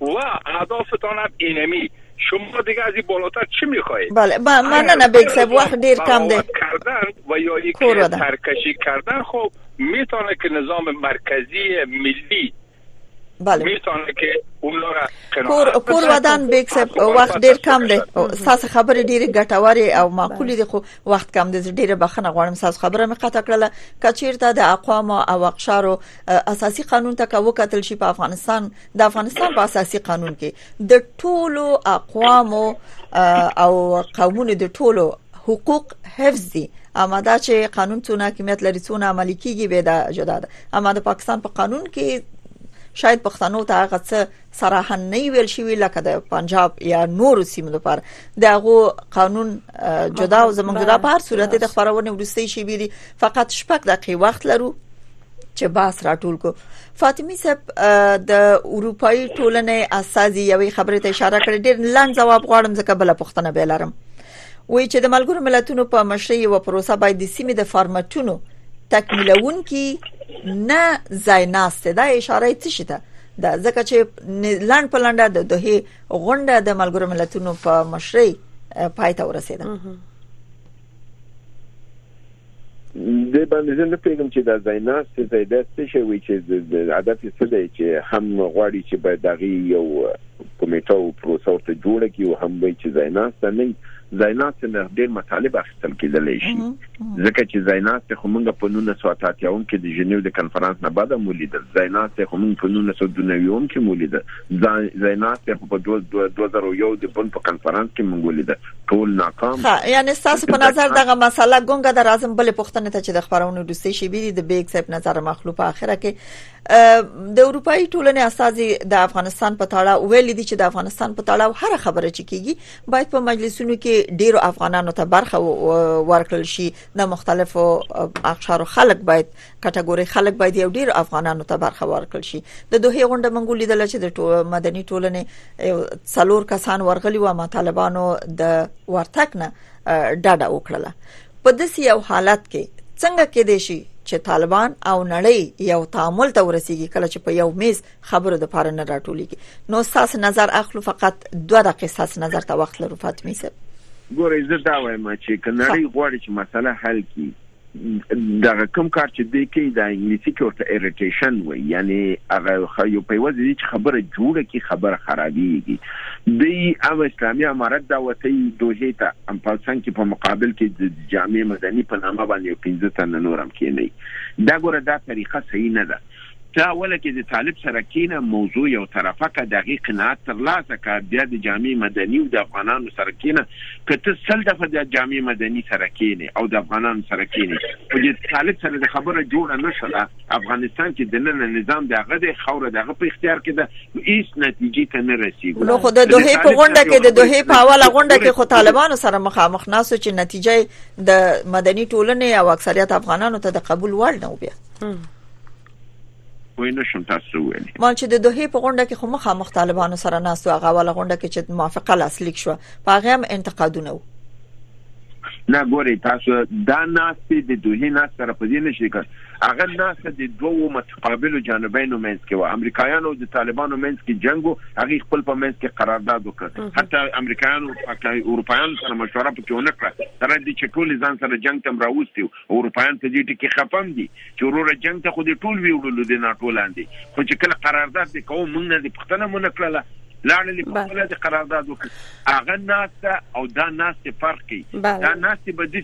و اهدافتان هم اینمی شما دیگه از این بالاتر چی میخواهید بله با مننه بیگ صاحب وقت دیر کم ده کردن و یا یک ترکشی کردن خب میتونه که نظام مرکزی ملی بله میتونه که اون را کور کور ودان بیگ صاحب وخت ډیر کم دی ساس خبرې ډیره ګټورې او معقولې دي خو وخت کم دی ډیره بخنه غواړم ساس خبره مې قطع کړله کچیرته د اقوام او اقشارو اساسي قانون ته کو کتل شي په افغانستان د افغانستان په اساسي قانون کې د ټولو اقوامو او قومونو د ټولو حقوق حفظ دي اما دا چې قانون څونه حکمیت لري څونه عملی کیږي به دا جدا ده اما د پاکستان په قانون کې شاید پښتنو ته هغه څه صراحه نه ویل شوی لکه د پنجاب یا نور سیمو لپاره دغه قانون جدا او زمونږ د بهر صورت د خبرونه ورسته شي بيري فقط شپږ دقیقې وخت لرو چې باس راټول کو فاطمی صاحب د اروپאי ټولنې اساسي یوې خبرې ته اشاره کړې ډېر لاند جواب غواړم ځکه بل پښتنه به لرم وایي چې د ملګرو ملتونو په مشرۍ یو پروسه باید د سیمې د فارمټونو تکمیلون کی نه ځای ناشته دا اشاره څه شته دا ځکه چې لاند په لاند د دوه غونډه د ملګرو ملتونو په مشرۍ پای ته ورسیده د باندې زه نه پیږم چې دا ځای ناس ته ځای دا څه شي وي چې هدف یې څه دی چې هم غواړي چې باید دغه یو کمیټه او پروسه ورته جوړه کړي او هم وي چې ځای ناس ته نه ځای ناس نه ډیر مطالب اخیستل کېدلی شي ځکه چې ځای ناس ته همغه په 1980 کې د جنیو د کانفرنس نه بعد مولید ځای ناس ته هم په 1990 کې مولید ځای ناس ته په 2001 د بن په کانفرنس کې مونږ ولید ټول ناکام ها یعنی تاسو په نظر دغه مسله ګونګه د رازم بل پښتنه ته چې د خبرونو دوسي شي بي د بیگ صاحب نظر مخلو په اخره کې د اروپאי ټولنې استاذي د افغانستان په تړه ویل دي چې د افغانستان په تړه هر خبره چې کیږي باید په مجلسونو کې ډیرو افغانانو ته برخه ورکړل شي د مختلفو اقشارو خلک باید کټګوري خلک باید یو ډیر افغانانو ته برخه ورکړ شي د دوه غونډه منګو لیدل چې د ټو مدني ټولنې څلور کسان ورغلي و ما طالبانو د ورتک نه ډډه وکړه په داسې یو حالت کې څنګه کې دي شي چې طالبان او نړۍ یو تعامل ته ورسیږي کله چې په یو میز خبرو د پاره نه راټولېږي نو ساس نظر اخلو فقط دوه دقیقې ساس نظر ته وخت لرو فاطمی صاحب ګورې زه دا وایم چې کنړی غواړي چې مسله حل کړي دغه کوم کار چې دوی کوي د انګلیسي کې ورته ایریټیشن وي یعنی هغه یو په وځي چې خبره جوړه کی خبره خرابېږي د ام اسلامي امارت دا وتی دوه ته ام پالسن کې په مقابل کې د جامع مدني په نامه باندې 15 تن نورم کېنی دا ګوره دا طریقه صحیح نه ده ته اوله کې د طالب سره کېنه موضوع یو طرفه که د هغې قناعت تر لاسه که بیا د جامع مدني او د افغانانو سره کېنه که ته سل دفعه د جامع مدني سره کېنې او د افغانانو سره کېنې خو د طالب سره د خبره جوړه نه شوله افغانستان کې د نن نظام د هغه د خوره د هغه په اختیار کې ده هیڅ نتیجې ته نه رسیږي نو خو د دوه په غونډه کې د دوه په اوله غونډه کې خو طالبانو سره مخامخ ناسو چې نتیجه د مدني ټولنې او اکثریت افغانانو ته د قبول وړ نه وبیا پوه نه شوم تاسو ویل ما چې د دوه په غونډه کې خو مخامخ طالبانو سره ناس او هغه ول غونډه کې چې موافقه لاسلیک شو په هغه هم انتقادونه وو نه ګوري تاسو دا ناستې د دوه ناس سره په دې نشي کار هغه ناس د دوو متقابلو جانبینو منځ کې و امریکایانو د طالبانو منځ کې جنگ او هغه خپل په منځ کې قرارداد وکړ حتی امریکایانو او اروپایانو سره مشوره پکې ونه کړه تر دې چې ټول ځان سره جنگ تم راوستي او اروپایان په دې ټکی خپم دي چې وروره جنګ ته خو دې ټول ویوړلو د ناټو لاندې خو چې کله قرارداد دې کوو موږ نه دې پښتنه مونږ کړله لاړلې په خپل د قرارداد وکړي هغه ناسته او دا ناسته فرق کوي دا ناسته به دي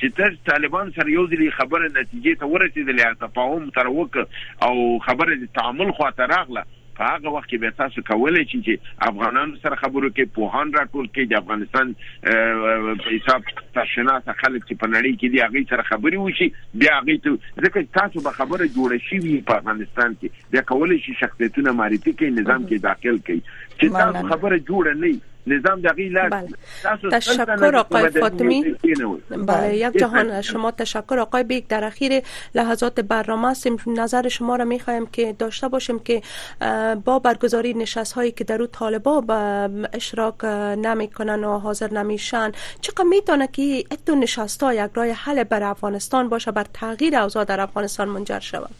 چې تر طالبان سره یو ځلې خبره نتیجې ته ورسېدلې تفاهم تر وک او خبره د تعامل خواته راغله په هغه وخت کې بیا تاسو کولای شئ چې افغانانو سره خبرې وکړئ، پوهان راټول کړئ، د افغانستان په حساب سرشناسه خلک چې په نړۍ کې دي هغوی سره خبرې وشي، بیا هغوی ته ځکه چې تاسو به خبره جوړه شوي وي په افغانستان کې، بیا کولای شئ شخصیتونه معرفي کړئ، نظام کې داخل کړئ، چې تاسو خبره جوړه نه وي. نظام دقیق لست بله. تشکر آقای فاطمی بله یک جهان از شما تشکر آقای بیگ در اخیر لحظات برنامه هستیم نظر شما را می خواهیم که داشته باشیم که با برگزاری نشست هایی که در او طالبا به اشراک نمی کنن و حاضر نمیشن چقدر میتونه که این دو نشست ها یک راه حل بر افغانستان باشه بر تغییر اوضاع در افغانستان منجر شود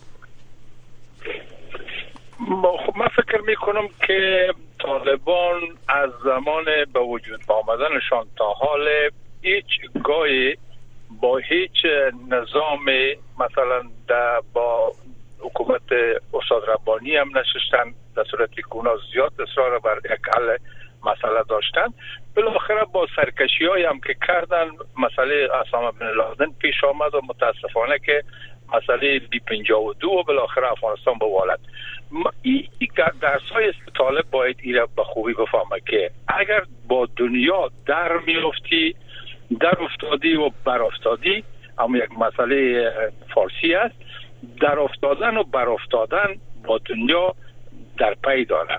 خب من فکر می کنم که طالبان از زمان به وجود آمدنشان تا حال هیچ گاهی با هیچ نظام مثلا با حکومت استاد ربانی هم نشستن در صورت گناه زیاد اصرار بر یک حل مسئله داشتن بالاخره با سرکشی های هم که کردن مسئله اسامه بن لادن پیش آمد و متاسفانه که مسئله بی 52 و بالاخره افغانستان به والد که درس های طالب باید این را به خوبی بفهمه که اگر با دنیا در میفتی در افتادی و بر افتادی اما یک مسئله فارسی است در افتادن و بر افتادن با دنیا در پی داره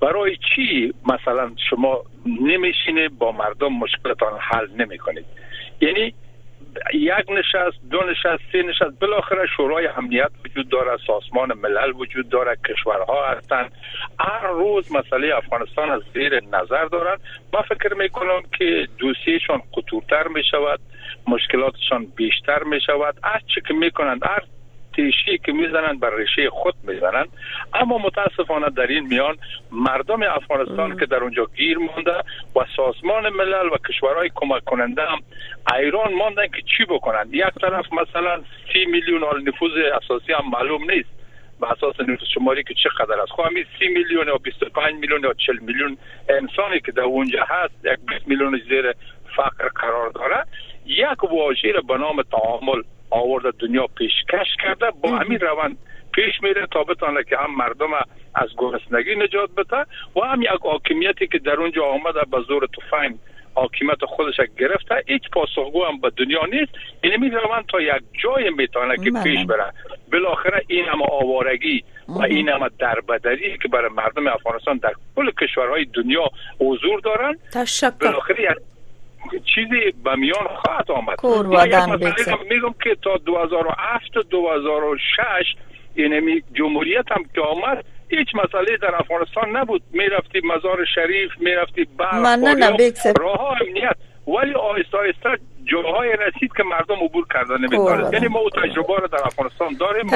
برای چی مثلا شما نمیشینه با مردم مشکلتان حل نمی کنید یعنی یک نشست دو نشست سه نشست بالاخره شورای امنیت وجود داره سازمان ملل وجود داره کشورها هستند هر روز مسئله افغانستان از زیر نظر دارند ما فکر میکنم که دوسیشان قطورتر میشود مشکلاتشان بیشتر میشود هر چی که میکنند هر تیشی که میزنند بر ریشه خود میزنند اما متاسفانه در این میان مردم افغانستان که در اونجا گیر مانده و سازمان ملل و کشورهای کمک کننده هم ایران ماندن که چی بکنند یک طرف مثلا سی میلیون حال نفوذ اساسی هم معلوم نیست به اساس نفوذ شماری که چقدر است خب همین سی میلیون یا 25 میلیون یا 40 میلیون انسانی که در اونجا هست یک 20 میلیون زیر فقر قرار داره یک واژه به نام تعامل آورده دنیا پیشکش کرده با همین روند پیش میره تا بتانه که هم مردم از گرسنگی نجات بده و هم یک حاکمیتی که در اونجا آمده به زور تفنگ حاکمیت خودش گرفته هیچ پاسخگو هم به دنیا نیست این یعنی می روند تا یک جای میتونه که بله. پیش بره بالاخره این هم آوارگی و این هم دربدری که برای مردم افغانستان در کل کشورهای دنیا حضور دارن تشکر چیزی به میان خواهد آمد میگم که تا 2007 و 2006 یعنی اینمی جمهوریت هم که آمد هیچ مسئله در افغانستان نبود میرفتی مزار شریف میرفتی بر راه امنیت ولی آهسته آهسته جاهای رسید که مردم عبور کردن نمیتونست یعنی ما او تجربه رو در افغانستان داریم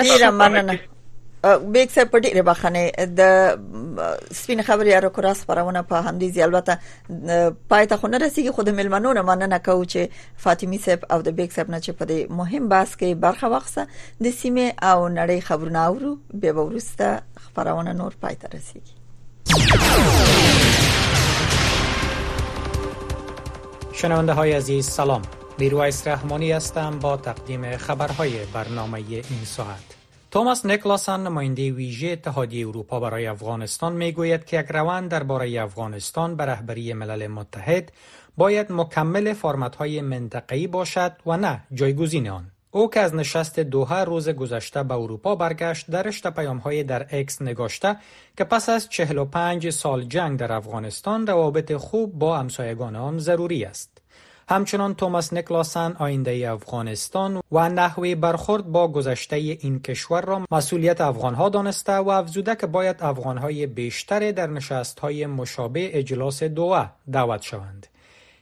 بیک صاحب په ډیره بخنه د سپین خبري ارو کورا خبرونه په همدې ځای البته پای ته خونه رسیدي خود ملمنو نه مننه کوم چې فاطمی صاحب او د بیک صاحب نه چې په دې مهم بحث کې برخه واخسته د سیمه او نړۍ خبرونه اورو به ورسته خبرونه نور پای ته رسیدي شنونده های عزیز سلام نیروایس رحمانی هستم با تقدیم خبرهای برنامه این ساعت توماس نیکلاسن نماینده ویژه اتحادیه اروپا برای افغانستان میگوید که یک روند درباره افغانستان به رهبری ملل متحد باید مکمل های منطقه‌ای باشد و نه جایگزین آن او که از نشست دوها روز گذشته به اروپا برگشت در رشته های در اکس نگاشته که پس از 45 سال جنگ در افغانستان روابط خوب با همسایگان آن ضروری است همچنان توماس نکلاسن آینده افغانستان و نحوه برخورد با گذشته این کشور را مسئولیت ها دانسته و افزوده که باید های بیشتر در های مشابه اجلاس دوه دعوت شوند.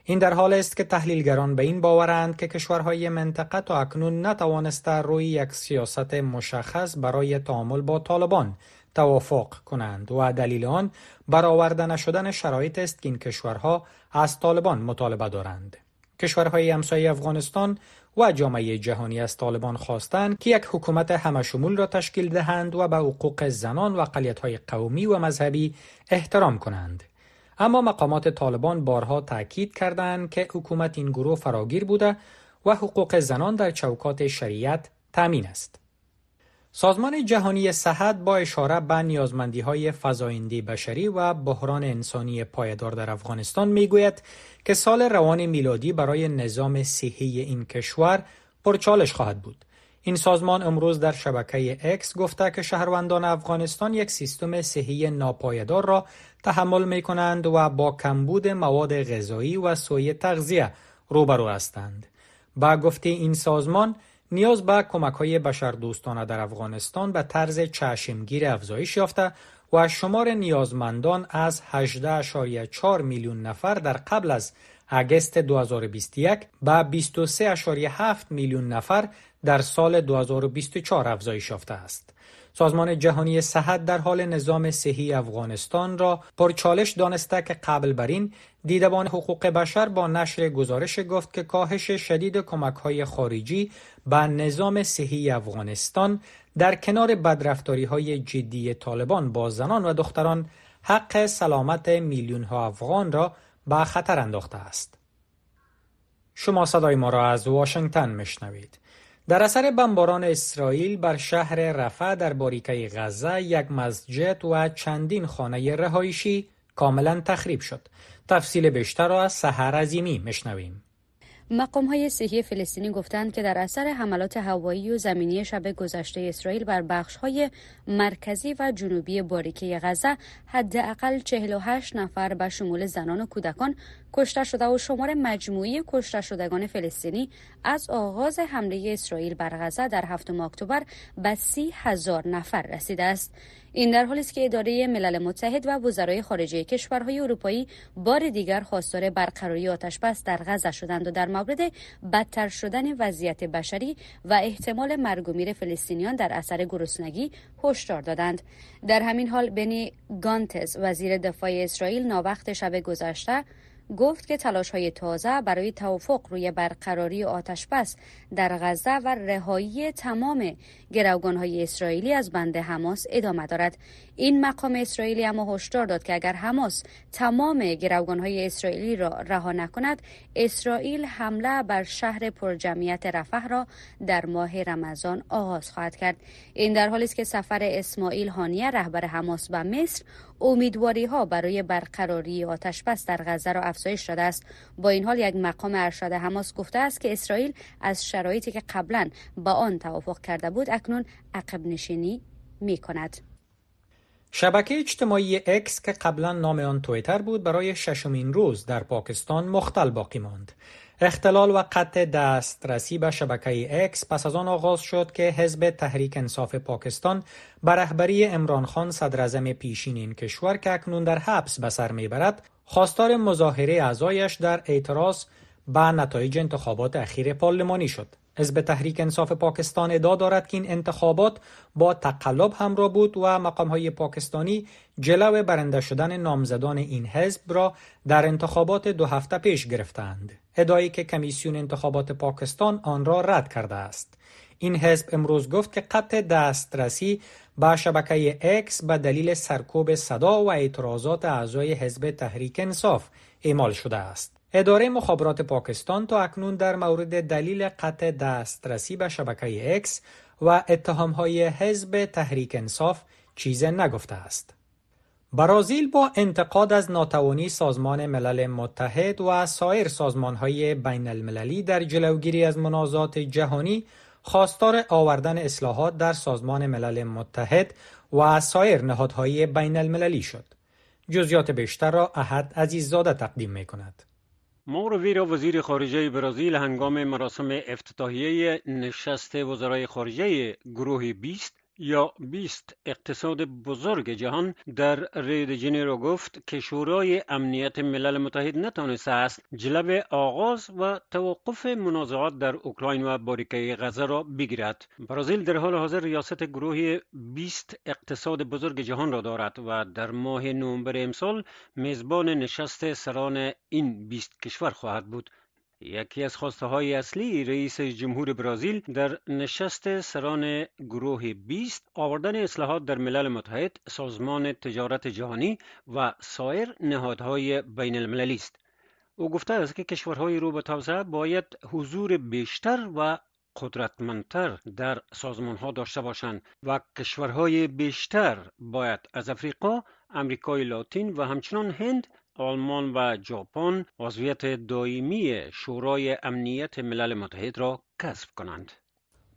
این در حال است که تحلیلگران به این باورند که کشورهای منطقه تا اکنون نتوانسته روی یک سیاست مشخص برای تعامل با طالبان توافق کنند و دلیل آن برآورده نشدن شرایط است که این کشورها از طالبان مطالبه دارند. کشورهای همسایه افغانستان و جامعه جهانی از طالبان خواستند که یک حکومت همشمول را تشکیل دهند و به حقوق زنان و اقلیت‌های قومی و مذهبی احترام کنند. اما مقامات طالبان بارها تاکید کردند که حکومت این گروه فراگیر بوده و حقوق زنان در چوکات شریعت تامین است. سازمان جهانی صحت با اشاره به نیازمندی های فزاینده بشری و بحران انسانی پایدار در افغانستان میگوید، که سال روان میلادی برای نظام صحی این کشور پرچالش خواهد بود. این سازمان امروز در شبکه اکس گفته که شهروندان افغانستان یک سیستم صحی ناپایدار را تحمل می کنند و با کمبود مواد غذایی و سوی تغذیه روبرو هستند. با گفته این سازمان نیاز به کمک های بشردوستانه در افغانستان به طرز چشمگیر افزایش یافته و شمار نیازمندان از 18.4 میلیون نفر در قبل از اگست 2021 به 23.7 میلیون نفر در سال 2024 افزایش یافته است. سازمان جهانی صحت در حال نظام صحی افغانستان را پرچالش دانسته که قبل بر این دیدبان حقوق بشر با نشر گزارش گفت که کاهش شدید کمک های خارجی به نظام صحی افغانستان در کنار بدرفتاری های جدی طالبان با زنان و دختران حق سلامت میلیون ها افغان را به خطر انداخته است. شما صدای ما را از واشنگتن مشنوید. در اثر بمباران اسرائیل بر شهر رفع در باریکه غزه یک مسجد و چندین خانه رهایشی کاملا تخریب شد. تفصیل بیشتر را از سهر عظیمی مشنویم. مقام های صحی فلسطینی گفتند که در اثر حملات هوایی و زمینی شب گذشته اسرائیل بر بخش های مرکزی و جنوبی باریکه غزه حداقل 48 نفر به شمول زنان و کودکان کشته شده و شمار مجموعی کشته شدگان فلسطینی از آغاز حمله اسرائیل بر غزه در هفتم اکتبر به سی هزار نفر رسیده است این در حالی است که اداره ملل متحد و وزرای خارجه کشورهای اروپایی بار دیگر خواستار برقراری بس در غزه شدند و در مورد بدتر شدن وضعیت بشری و احتمال مرگ و میر فلسطینیان در اثر گرسنگی هشدار دادند در همین حال بنی گانتز وزیر دفاع اسرائیل ناوقت شب گذشته گفت که تلاش های تازه برای توافق روی برقراری آتش در غزه و رهایی تمام گروگان های اسرائیلی از بند حماس ادامه دارد این مقام اسرائیلی اما هشدار داد که اگر حماس تمام گروگان های اسرائیلی را رها نکند اسرائیل حمله بر شهر پرجمعیت رفح را در ماه رمضان آغاز خواهد کرد این در حالی است که سفر اسماعیل هانیه رهبر حماس به مصر امیدواری ها برای برقراری آتش در غزه را افزایش داده است با این حال یک مقام ارشد حماس گفته است که اسرائیل از شرایطی که قبلا با آن توافق کرده بود اکنون عقب نشینی می کند. شبکه اجتماعی اکس که قبلا نام آن تویتر بود برای ششمین روز در پاکستان مختل باقی ماند. اختلال و قطع دسترسی به شبکه اکس پس از آن آغاز شد که حزب تحریک انصاف پاکستان به رهبری امران خان صدر پیشین این کشور که اکنون در حبس به سر میبرد خواستار مظاهره اعضایش در اعتراض به نتایج انتخابات اخیر پارلمانی شد حزب تحریک انصاف پاکستان ادعا دارد که این انتخابات با تقلب همراه بود و مقامهای پاکستانی جلو برنده شدن نامزدان این حزب را در انتخابات دو هفته پیش گرفتند ادعایی که کمیسیون انتخابات پاکستان آن را رد کرده است این حزب امروز گفت که قطع دسترسی با شبکه اکس به دلیل سرکوب صدا و اعتراضات اعضای حزب تحریک انصاف اعمال شده است. اداره مخابرات پاکستان تا اکنون در مورد دلیل قطع دسترسی به شبکه اکس و های حزب تحریک انصاف چیز نگفته است. برازیل با انتقاد از ناتوانی سازمان ملل متحد و سایر سازمانهای بین المللی در جلوگیری از منازعات جهانی خواستار آوردن اصلاحات در سازمان ملل متحد و سایر نهادهای بین المللی شد. جزیات بیشتر را احد عزیززاده تقدیم می کند. مورو ویرا وزیر خارجه برزیل هنگام مراسم افتتاحیه نشست وزرای خارجه گروه 20 یا 20 اقتصاد بزرگ جهان در رید جنیرو گفت که شورای امنیت ملل متحد نتانسته است جلب آغاز و توقف منازعات در اوکراین و باریکه غزه را بگیرد برازیل در حال حاضر ریاست گروه 20 اقتصاد بزرگ جهان را دارد و در ماه نوامبر امسال میزبان نشست سران این 20 کشور خواهد بود یکی از خواسته های اصلی رئیس جمهور برازیل در نشست سران گروه 20 آوردن اصلاحات در ملل متحد، سازمان تجارت جهانی و سایر نهادهای بین المللی است. او گفته است که کشورهای رو به توسعه باید حضور بیشتر و قدرتمندتر در سازمان ها داشته باشند و کشورهای بیشتر باید از افریقا، امریکای لاتین و همچنان هند آلمان و ژاپن عضویت دائمی شورای امنیت ملل متحد را کسب کنند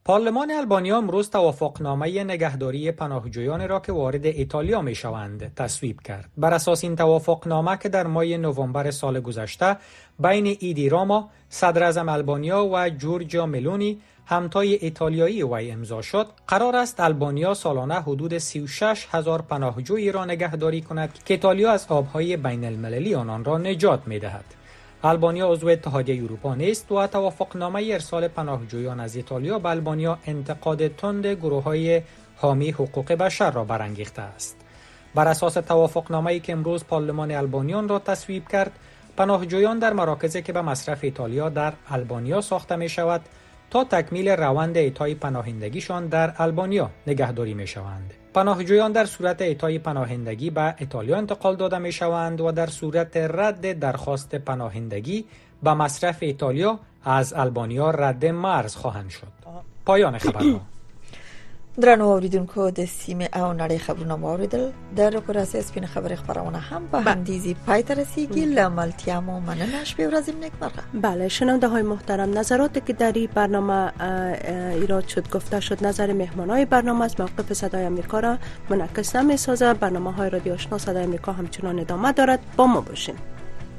پارلمان البانیا امروز توافقنامه نگهداری پناهجویان را که وارد ایتالیا می شوند تصویب کرد. بر اساس این توافقنامه که در ماه نوامبر سال گذشته بین ایدی راما، صدر البانیا و جورجیا ملونی همتای ایتالیایی وی امضا شد قرار است البانیا سالانه حدود 36 هزار پناهجویی را نگهداری کند که ایتالیا از آبهای بین المللی آنان را نجات می دهد. البانیا عضو اتحادیه اروپا نیست و توافقنامه ارسال پناهجویان از ایتالیا به البانیا انتقاد تند گروه های حامی حقوق بشر را برانگیخته است بر اساس توافقنامه‌ای که امروز پارلمان البانیان را تصویب کرد پناهجویان در مراکزی که به مصرف ایتالیا در البانیا ساخته می شود تا تکمیل روند اعطای پناهندگیشان در البانیا نگهداری می شوند. پناهجویان در صورت اعطای پناهندگی به ایتالیا انتقال داده می شوند و در صورت رد درخواست پناهندگی به مصرف ایتالیا از البانیا رد مرز خواهند شد پایان خبرنامه درنو اوریدونکو د سیمه او نړۍ خبرونه واوریدل د روکراسي سپین خبرې خبرونه هم په بله. همدیزی پای ته رسیدگی لاملتیا مو مننه شپې ورځې نیک مرغه بله شنونده های محترم نظراتی که در این برنامه ایراد شد گفته شد نظر مهمان های برنامه از موقف صدای امریکا را منعکس نمی سازه برنامه های رادیو آشنا صدای امریکا همچنان ادامه دارد با ما باشین